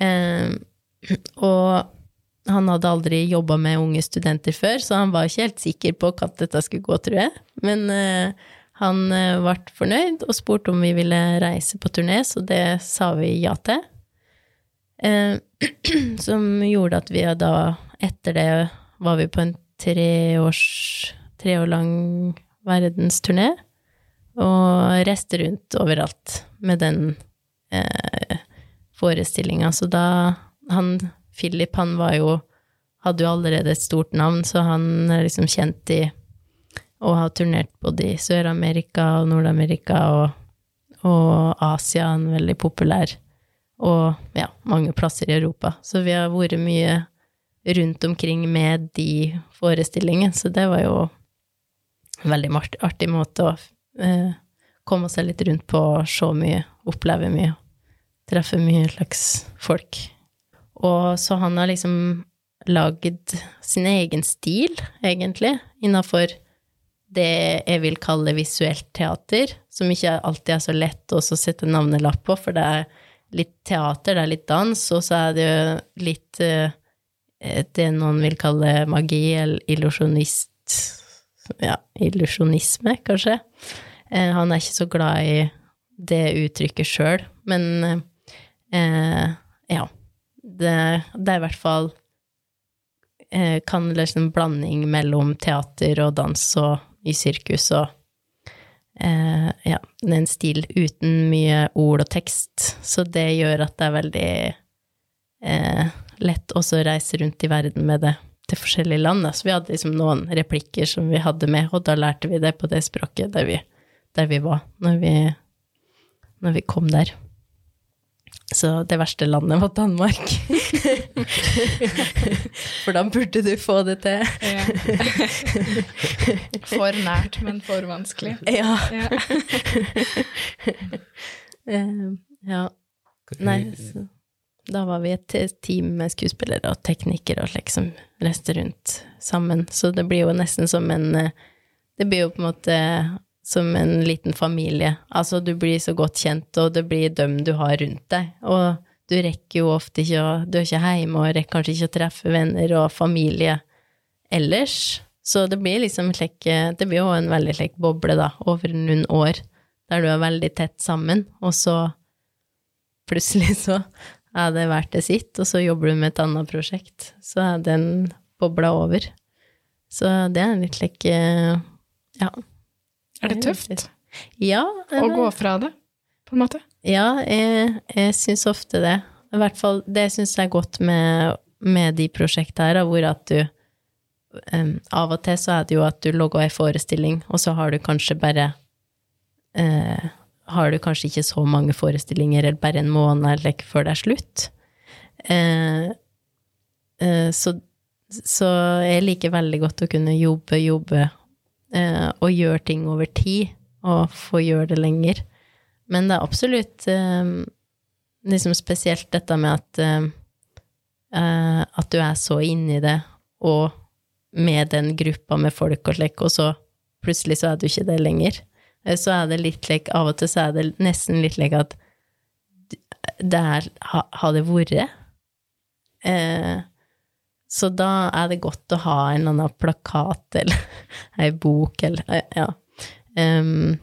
Eh, og han hadde aldri jobba med unge studenter før, så han var ikke helt sikker på hva dette skulle gå, tror jeg. Men uh, han uh, ble fornøyd og spurte om vi ville reise på turné, så det sa vi ja til. Uh, som gjorde at vi da, etter det, var vi på en treårs, tre år lang verdensturné, og reiste rundt overalt med den eh, forestillinga. Så da han Philip, han var jo Hadde jo allerede et stort navn, så han er liksom kjent i å ha turnert både i Sør-Amerika og Nord-Amerika og, og Asia, han er veldig populær, og ja, mange plasser i Europa. Så vi har vært mye rundt omkring med de forestillingene, så det var jo en veldig artig måte å eh, komme seg litt rundt på, se mye, oppleve mye, treffe mye slags folk. Og så han har liksom lagd sin egen stil, egentlig, innafor det jeg vil kalle visuelt teater, som ikke alltid er så lett å sette navnelapp på, for det er litt teater, det er litt dans, og så er det jo litt eh, det noen vil kalle magi eller illusjonist Ja, illusjonisme, kanskje. Eh, han er ikke så glad i det uttrykket sjøl, men eh, ja. Det, det er i hvert fall eh, kan liksom blanding mellom teater og dans og i sirkus og eh, ja, det er en stil uten mye ord og tekst, så det gjør at det er veldig eh, lett også å reise rundt i verden med det til forskjellige land. Så vi hadde liksom noen replikker som vi hadde med, og da lærte vi det på det språket der vi, der vi var når vi, når vi kom der. Så det verste landet var Danmark. For da burde du få det til. For nært, men for vanskelig. Ja. Ja. Eh. Nei, så da var vi et team med skuespillere og teknikere og slik som reiste rundt sammen. Så det blir jo nesten som en eh, Det blir jo på en måte som en liten familie. Altså, du blir så godt kjent, og det blir dem du har rundt deg. Og du rekker jo ofte ikke å Du er ikke hjemme og rekker kanskje ikke å treffe venner og familie ellers. Så det blir liksom slik Det blir jo en veldig slik boble, da, over noen år, der du er veldig tett sammen, og så plutselig så er det verdt det sitt, og så jobber du med et annet prosjekt. Så er den bobla over. Så det er litt slik Ja. Er det tøft Ja. å gå fra det, på en måte? Ja, jeg, jeg syns ofte det. I hvert fall det syns jeg er godt med, med de prosjektene her, hvor at du um, Av og til så er det jo at du logger ei forestilling, og så har du kanskje bare uh, Har du kanskje ikke så mange forestillinger, eller bare en måned eller ikke før det er slutt. Uh, uh, så, så jeg liker veldig godt å kunne jobbe, jobbe, eh, og gjøre ting over tid, og få gjøre det lenger. Men det er absolutt eh, liksom spesielt dette med at eh, eh, at du er så inni det, og med den gruppa med folk og slik, og så plutselig så er du ikke det lenger. Eh, Så er det litt slik, av og til så er det nesten litt slik at det er ha, Har det vært? Eh, så da er det godt å ha en eller annen plakat eller ei bok eller eh, Ja. Um,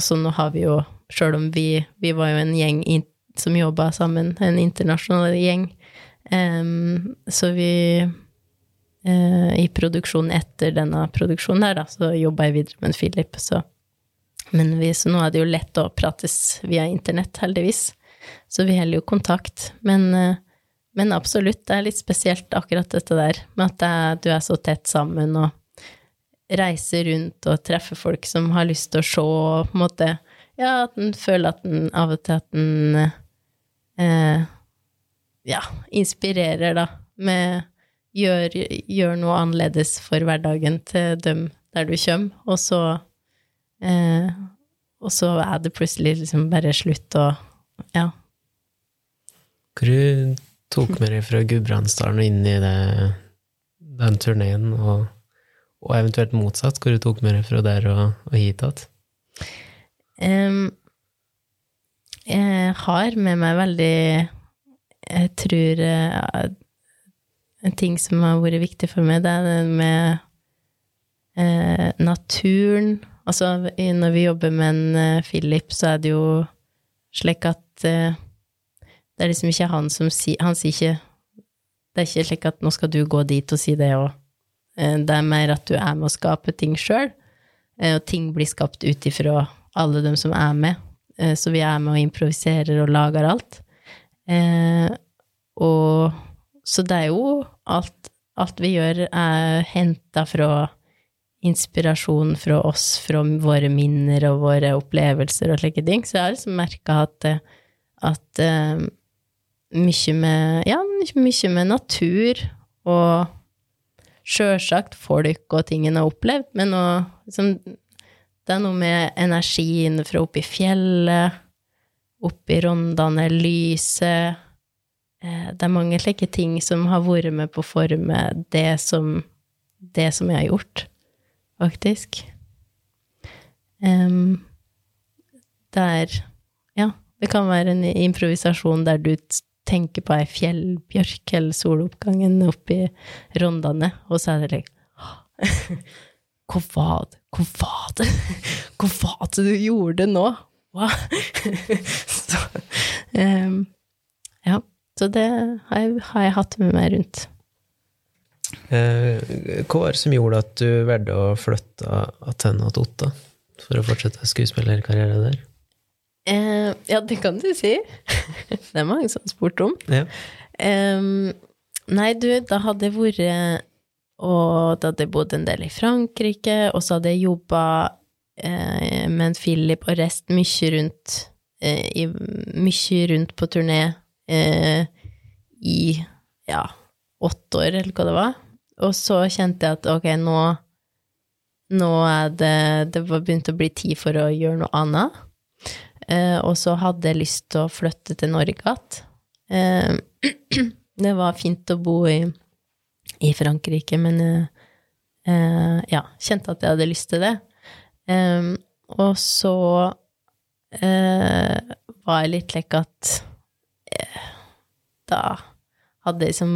så nå har vi jo, sjøl om vi, vi var jo en gjeng in, som jobba sammen, en internasjonal gjeng, um, så vi uh, I produksjonen etter denne produksjonen her, da, så jobba jeg videre med Philip, så Men vi, så nå er det jo lett å prates via internett, heldigvis. Så vi holder jo kontakt. Men, eh, men absolutt, det er litt spesielt akkurat dette der, med at er, du er så tett sammen, og reiser rundt og treffer folk som har lyst til å se, og på en måte Ja, at en føler at en av og til at en eh, Ja, inspirerer, da, med gjør, gjør noe annerledes for hverdagen til dem der du kommer, og så eh, Og så er det plutselig liksom bare slutt, og ja. Hvor tok med deg fra Gudbrandsdalen og inn i det, den turneen, og, og eventuelt motsatt, hvor du tok med deg fra der og, og hit igjen? Um, jeg har med meg veldig Jeg tror uh, en ting som har vært viktig for meg, det er det med eh, naturen. Altså, når vi jobber med en eh, Philip, så er det jo slik at det er liksom ikke han som sier Han sier ikke Det er ikke slik at nå skal du gå dit og si det, og eh, det er mer at du er med å skape ting sjøl. Eh, Og ting blir skapt ut ifra alle dem som er med. Eh, Så vi er med og improviserer og lager alt. Og så det er jo alt, alt vi gjør, er henta fra inspirasjon fra oss, fra våre minner og våre opplevelser og slike ting. Så jeg har liksom merka at, at mye med Ja, mye, med natur og sjølsagt folk og ting en har opplevd, men òg liksom Det er noe med energien fra oppe i fjellet, oppe i Rondane, lyset eh, Det er mange slike ting som har vært med på å forme det som, det som jeg har gjort, faktisk. Um, det er Ja, det kan være en improvisasjon der du tenker på ei fjellbjørk eller soloppgangen oppi Rondane, og så er det like Hva var det Hva var det Hvor var det du gjorde nå? Hva? så, um, ja, så det har jeg, har jeg hatt med meg rundt. Eh, hva var det som gjorde at du valgte å flytte Athena til Otta for å fortsette skuespillerkarriere der? Eh, ja, det kan du si. det er mange som har spurt om. Ja. Eh, nei, du, da hadde jeg vært Og da hadde jeg bodd en del i Frankrike, og så hadde jeg jobba eh, med en Philip og Rest mye rundt eh, i, Mye rundt på turné eh, i ja, åtte år, eller hva det var. Og så kjente jeg at ok, nå Nå er det Det var begynt å bli tid for å gjøre noe annet. Eh, og så hadde jeg lyst til å flytte til Norge igjen. Eh, det var fint å bo i, i Frankrike, men eh, ja, kjente at jeg hadde lyst til det. Og så var jeg litt lekk at da hadde jeg liksom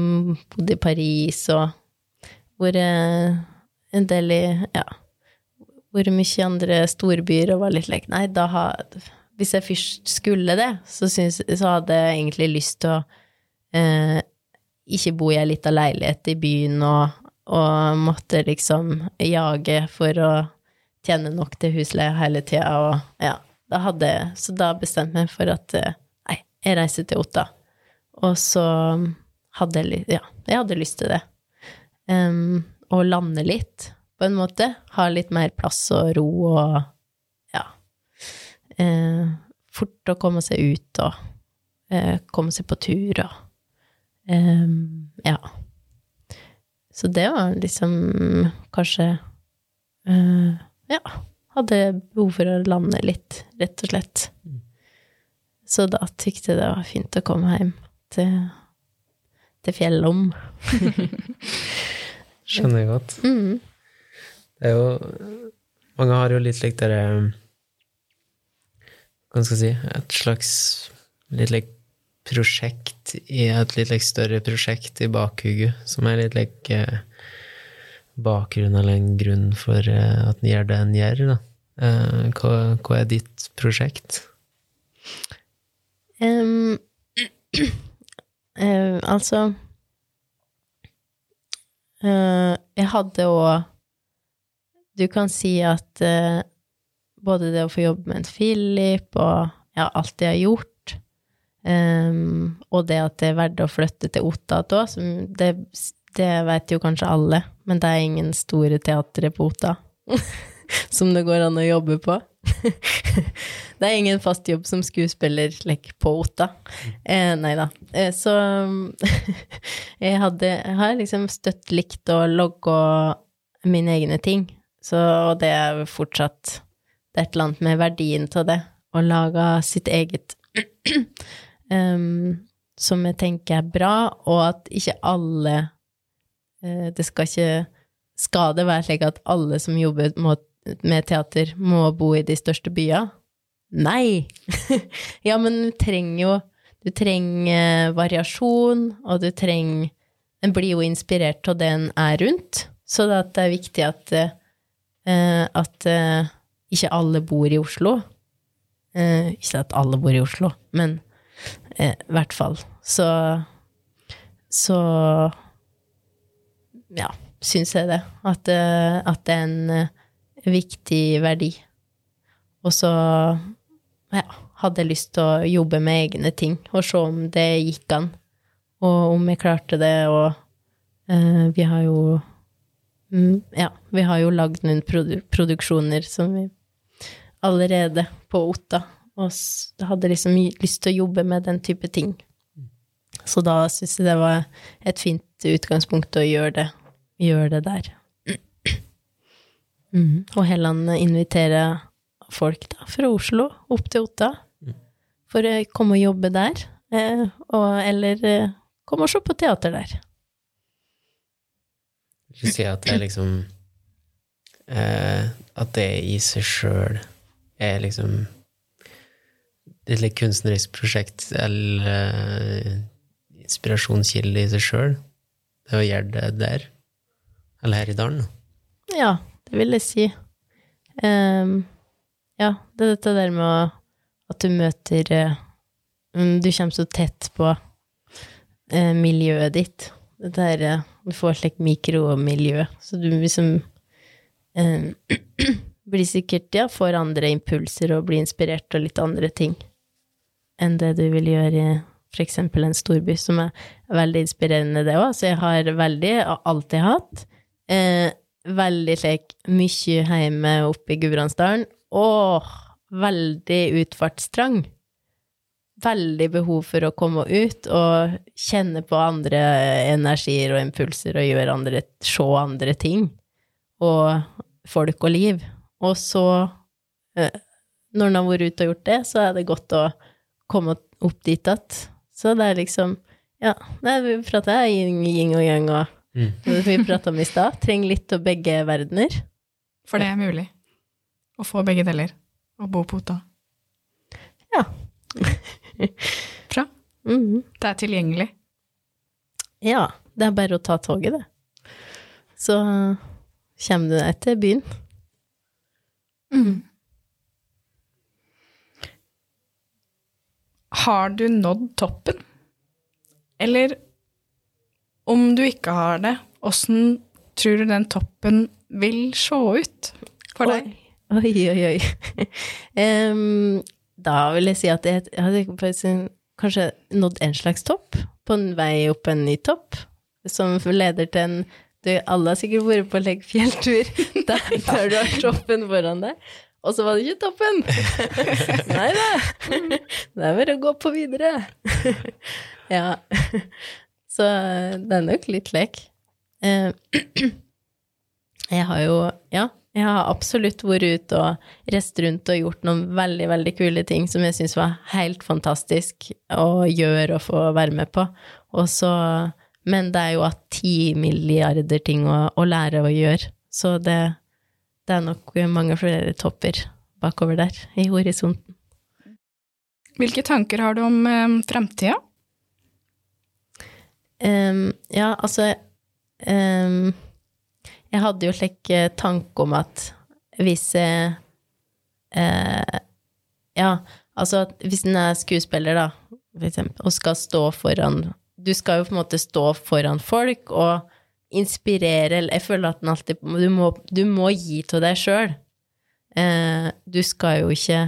bodd i Paris og vært en del i ja, hvor mye andre storbyer og var litt lekk Nei, da har hvis jeg først skulle det, så, synes, så hadde jeg egentlig lyst til å eh, ikke bo i ei lita leilighet i byen og, og måtte liksom jage for å tjene nok til husleie hele tida, og ja, da hadde Så da bestemte jeg meg for at eh, nei, jeg reiser til Otta. Og så hadde jeg lyst Ja, jeg hadde lyst til det. Um, å lande litt, på en måte. Ha litt mer plass og ro og eh, fort å komme seg ut og eh, komme seg på tur og eh, Ja. Så det var liksom kanskje eh, Ja. Hadde behov for å lande litt, rett og slett. Så da tykte jeg det var fint å komme hjem til, til fjellom. Skjønner jeg godt. Mm. Det er jo Mange har jo litt likt dere Hva skal jeg si Et slags litt like prosjekt i et litt like større prosjekt i bakhugget, som er litt like eh, bakgrunnen eller en grunn for eh, at en gjør det en gjør, da. Eh, hva, hva er ditt prosjekt? Um, uh, altså uh, Jeg hadde òg Du kan si at eh, både det å få jobbe med en Philip og ja, alt det jeg har gjort, um, og det at det er verdt å flytte til Otta òg, det, det vet jo kanskje alle, men det er ingen store teatre på Otta. som det går an å jobbe på. det er ingen fast jobb som skuespiller like, på Otta. Eh, nei da. Eh, så jeg, hadde, har liksom støtt likt å logge mine egne ting. Så og det er fortsatt Det er et eller annet med verdien av det. Å lage sitt eget um, som jeg tenker er bra, og at ikke alle uh, Det skal ikke Skal det være slik at alle som jobber må med teater må bo i de største byene? Nei! ja, men du trenger jo Du trenger variasjon, og du trenger En blir jo inspirert av det en er rundt, så det er viktig at, uh, at ikke alle bor i Oslo. Eh, ikke at alle bor i Oslo, men i hvert fall. Så Så ja, syns jeg det. At, at det er en viktig verdi. Og så ja, hadde jeg lyst til å jobbe med egne ting og se om det gikk an, og om jeg klarte det, og eh, vi har jo mm, Ja, vi har jo lagd noen produ produksjoner som vi allerede på Otta, og hadde liksom lyst til å jobbe med den type ting. Så da syns jeg det var et fint utgangspunkt å gjøre det, gjøre det der. Mm. Og Helland inviterer folk da, fra Oslo opp til Otta for å komme og jobbe der, eh, og, eller eh, komme og se på teater der. Jeg Vil si at det er liksom eh, At det i seg sjøl er liksom et litt kunstnerisk prosjekt eller eh, inspirasjonskilde i seg sjøl? Det å gjøre det der? Eller her i dalen? Ja, det vil jeg si. Um, ja, det er dette der med at du møter um, Du kommer så tett på uh, miljøet ditt. Det der uh, Du får et slikt mikromiljø, så du liksom um, blir sikkert Ja, får andre impulser og blir inspirert av litt andre ting enn det du vil gjøre i eksempel en storby, som er veldig inspirerende, det òg. Så jeg har veldig, alltid hatt, eh, veldig slik mye hjemme oppe i Gudbrandsdalen. Åh, veldig utfartstrang. Veldig behov for å komme ut og kjenne på andre energier og impulser og gjøre andre, se andre ting. Og folk og liv. Og så, når en har vært ute og gjort det, så er det godt å komme opp dit igjen. Så det er liksom Ja, nei, vi prater yin, yin og yang og mm. vi prata om i stad. Trenger litt av begge verdener. For det er mulig å få begge deler og bo på Otta. Ja. Bra. Mm. Det er tilgjengelig. Ja. Det er bare å ta toget, det. Så kommer du deg til byen. Mm. Har du nådd toppen? Eller om du ikke har det, åssen tror du den toppen vil se ut for deg? Oi, oi, oi. um, da vil jeg si at jeg, hadde kanskje nådd en slags topp, på en vei opp en ny topp, som leder til en du, Alle har sikkert vært på legg fjelltur, der, der du har toppen foran deg. Og så var det ikke toppen! Nei da. Det er bare å gå på videre. ja. Så det er nok litt lek. Jeg har jo Ja, jeg har absolutt vært ute og reist rundt og gjort noen veldig, veldig kule ting som jeg syns var helt fantastisk å gjøre og få være med på. Og så Men det er jo at ti milliarder ting å, å lære å gjøre. Så det, det er nok mange flere topper bakover der, i horisonten. Hvilke tanker har du om um, fremtida? Um, ja, altså um, Jeg hadde jo slik tanke om at hvis jeg uh, Ja, altså hvis en er skuespiller, da, for eksempel, og skal stå foran Du skal jo på en måte stå foran folk og inspirere Jeg føler at den alltid Du må, du må gi til deg sjøl. Eh, du skal jo ikke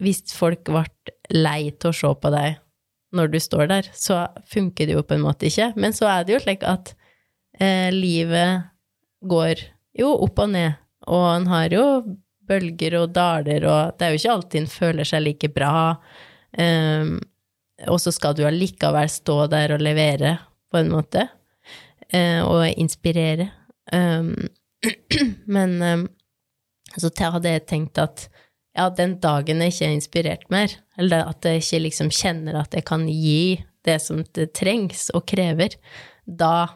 Hvis folk ble lei til å se på deg når du står der, så funker det jo på en måte ikke. Men så er det jo slik at eh, livet går jo opp og ned, og en har jo bølger og daler, og det er jo ikke alltid en føler seg like bra. Um, og så skal du allikevel stå der og levere, på en måte, uh, og inspirere. Um, men um, så hadde jeg tenkt at ja, den dagen jeg ikke er inspirert mer, eller at jeg ikke liksom kjenner at jeg kan gi det som det trengs og krever, da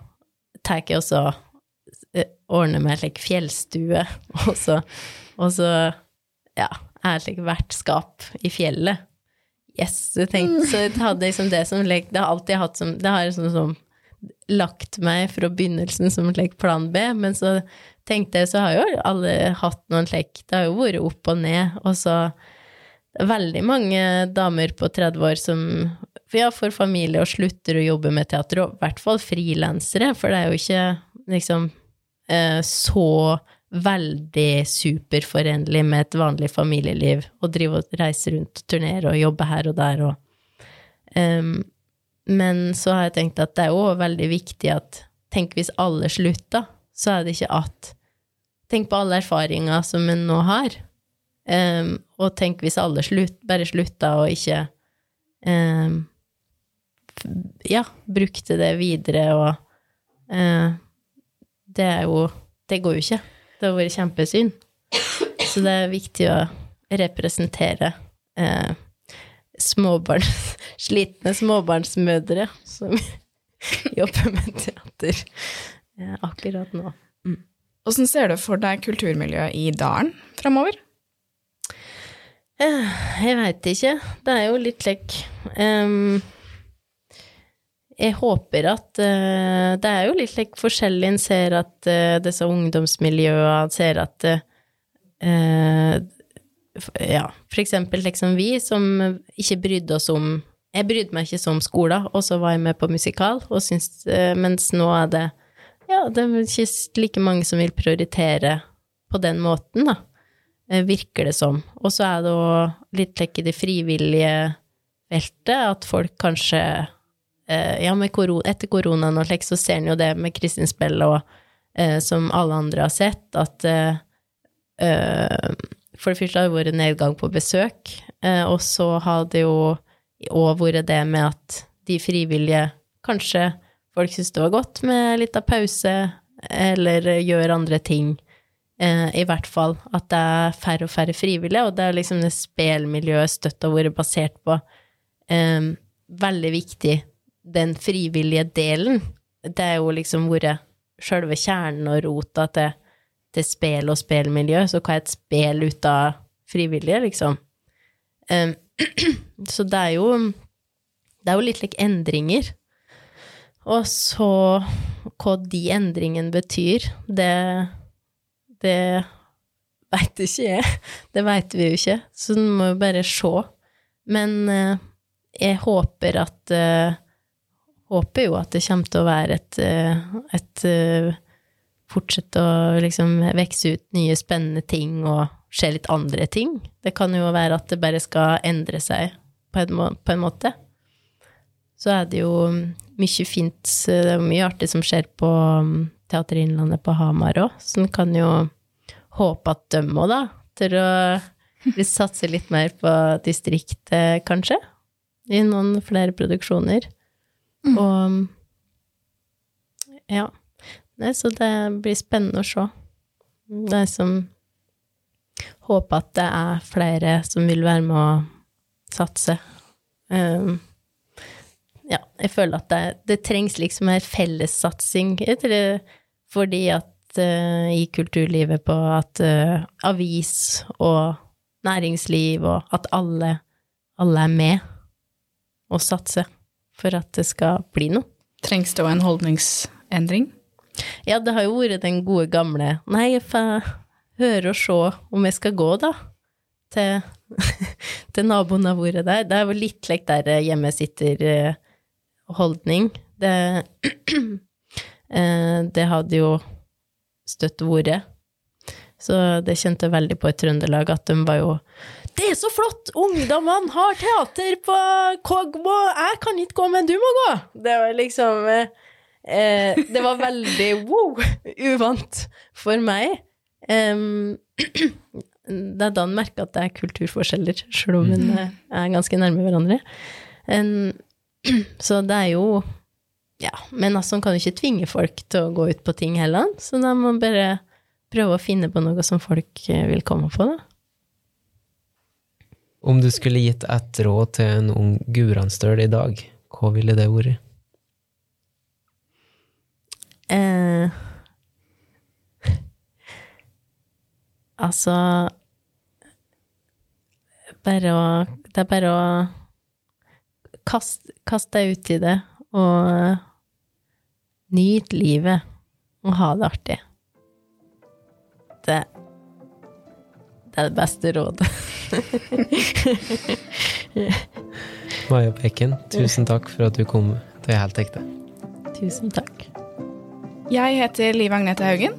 tar jeg også eh, ordner meg slik fjellstue, og så, og så ja, er slik vertskap i fjellet. Yes, du tenkte, så jeg hadde liksom det som lek, Det har alltid hatt som Det har liksom som lagt meg fra begynnelsen som slik plan B, men så tenkte jeg, så har jo alle hatt noen lek. Det har jo vært opp og ned, og så veldig mange damer på 30 år som ja, får familie og slutter å jobbe med teater, og i hvert fall frilansere, for det er jo ikke liksom eh, så veldig superforenlig med et vanlig familieliv å drive og reise rundt og turnere og jobbe her og der og um, Men så har jeg tenkt at det er òg veldig viktig at Tenk hvis alle slutta, så er det ikke at Tenk på alle erfaringer som en nå har. Um, og tenk hvis alle slutt, bare slutta og ikke um, Ja, brukte det videre og uh, Det er jo Det går jo ikke. Det har vært kjempesynd. Så det er viktig å representere eh, småbarn, slitne småbarnsmødre som jobber med teater eh, akkurat nå. Hvordan ser du for deg kulturmiljøet i dalen framover? Jeg veit ikke. Det er jo litt lekk. um, Jeg håper at uh, Det er jo litt like, forskjellig. En ser at uh, disse ungdomsmiljøene ser at uh, Ja, for eksempel liksom vi som ikke brydde oss om Jeg brydde meg ikke så om skolen, og så var jeg med på musikal, og syns, mens nå er det ja, det er ikke like mange som vil prioritere på den måten, da, virker det som. Og så er det òg litt like i det frivillige feltet, at folk kanskje Ja, korona, etter koronaen og slik, så ser en jo det med Kristin Spell og eh, som alle andre har sett, at eh, For det første har det vært nedgang på besøk, eh, og så har det jo òg vært det med at de frivillige kanskje folk syns det var godt med litt av pause, eller gjør andre ting. Eh, I hvert fall at det er færre og færre frivillige, og det er liksom det spelmiljøet støtt har vært basert på. Eh, veldig viktig, den frivillige delen. Det er jo liksom vært sjølve kjernen og rota til, til spel og spelmiljø, så hva er et spel ut av frivillige, liksom? Um, så det er jo Det er jo litt like endringer. Og så hva de endringene betyr, det Det veit ikke jeg. Det veit vi jo ikke, så du må jo bare se. Men eh, jeg håper at uh, Håper jo at det kommer til å være et, uh, et uh, Fortsette å liksom vokse ut nye, spennende ting og skje litt andre ting. Det kan jo være at det bare skal endre seg på en, må på en måte. Så er det jo mye fint Det er mye artig som skjer på Teater Innlandet på Hamar òg, så en kan jo håpe at de òg, da, tør å satse litt mer på distriktet, kanskje. I noen flere produksjoner. Mm. Og ja. Nei, så det blir spennende å se. Det er som Håper at det er flere som vil være med å satse. Um, ja, jeg føler at det, det trengs liksom en fellessatsing fordi at uh, i kulturlivet på at uh, avis og næringsliv og at alle, alle er med og satser for at det skal bli noe. Trengs det òg en holdningsendring? Ja, det har jo vært den gode gamle Nei, jeg får høre og se om jeg skal gå, da. Til, til naboen har vært der. Det er jo litt slik der hjemme sitter holdning. Det, det hadde jo støtt vært. Så det kjente jeg veldig på i Trøndelag, at de var jo Det er så flott! Ungdommene har teater på Kogmo! Jeg kan ikke gå, men du må gå! Det var liksom eh, Det var veldig wow, uvant for meg. Em, det er da en merker at det er kulturforskjeller, selv om en eh, er ganske nærme hverandre. Em, så det er jo Ja, men altså, man kan jo ikke tvinge folk til å gå ut på ting heller, så da må man bare prøve å finne på noe som folk eh, vil komme på, da. Om du skulle gitt ett råd til en ung gudbrandsdøl i dag, hva ville det vært? Eh, altså Bare å Det er bare å kaste kaste deg i det, og nyte livet, og ha det artig. Det er det beste rådet. Maja Bekken, tusen takk for at du kom til Helt ekte. Tusen takk. Jeg heter Liv Agnete Haugen.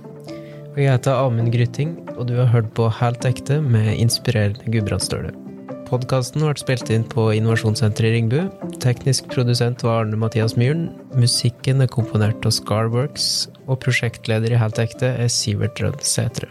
Og jeg heter Amund Grytting, og du har hørt på Helt ekte med inspirerende gudbrandsdøle. Podkasten ble spilt inn på Innovasjonssenteret i Ringbu. Teknisk produsent var Arne Mathias Myhren. Musikken er komponert av Scarworks, og prosjektleder i Helt ekte er Sivert Rønn Sætre.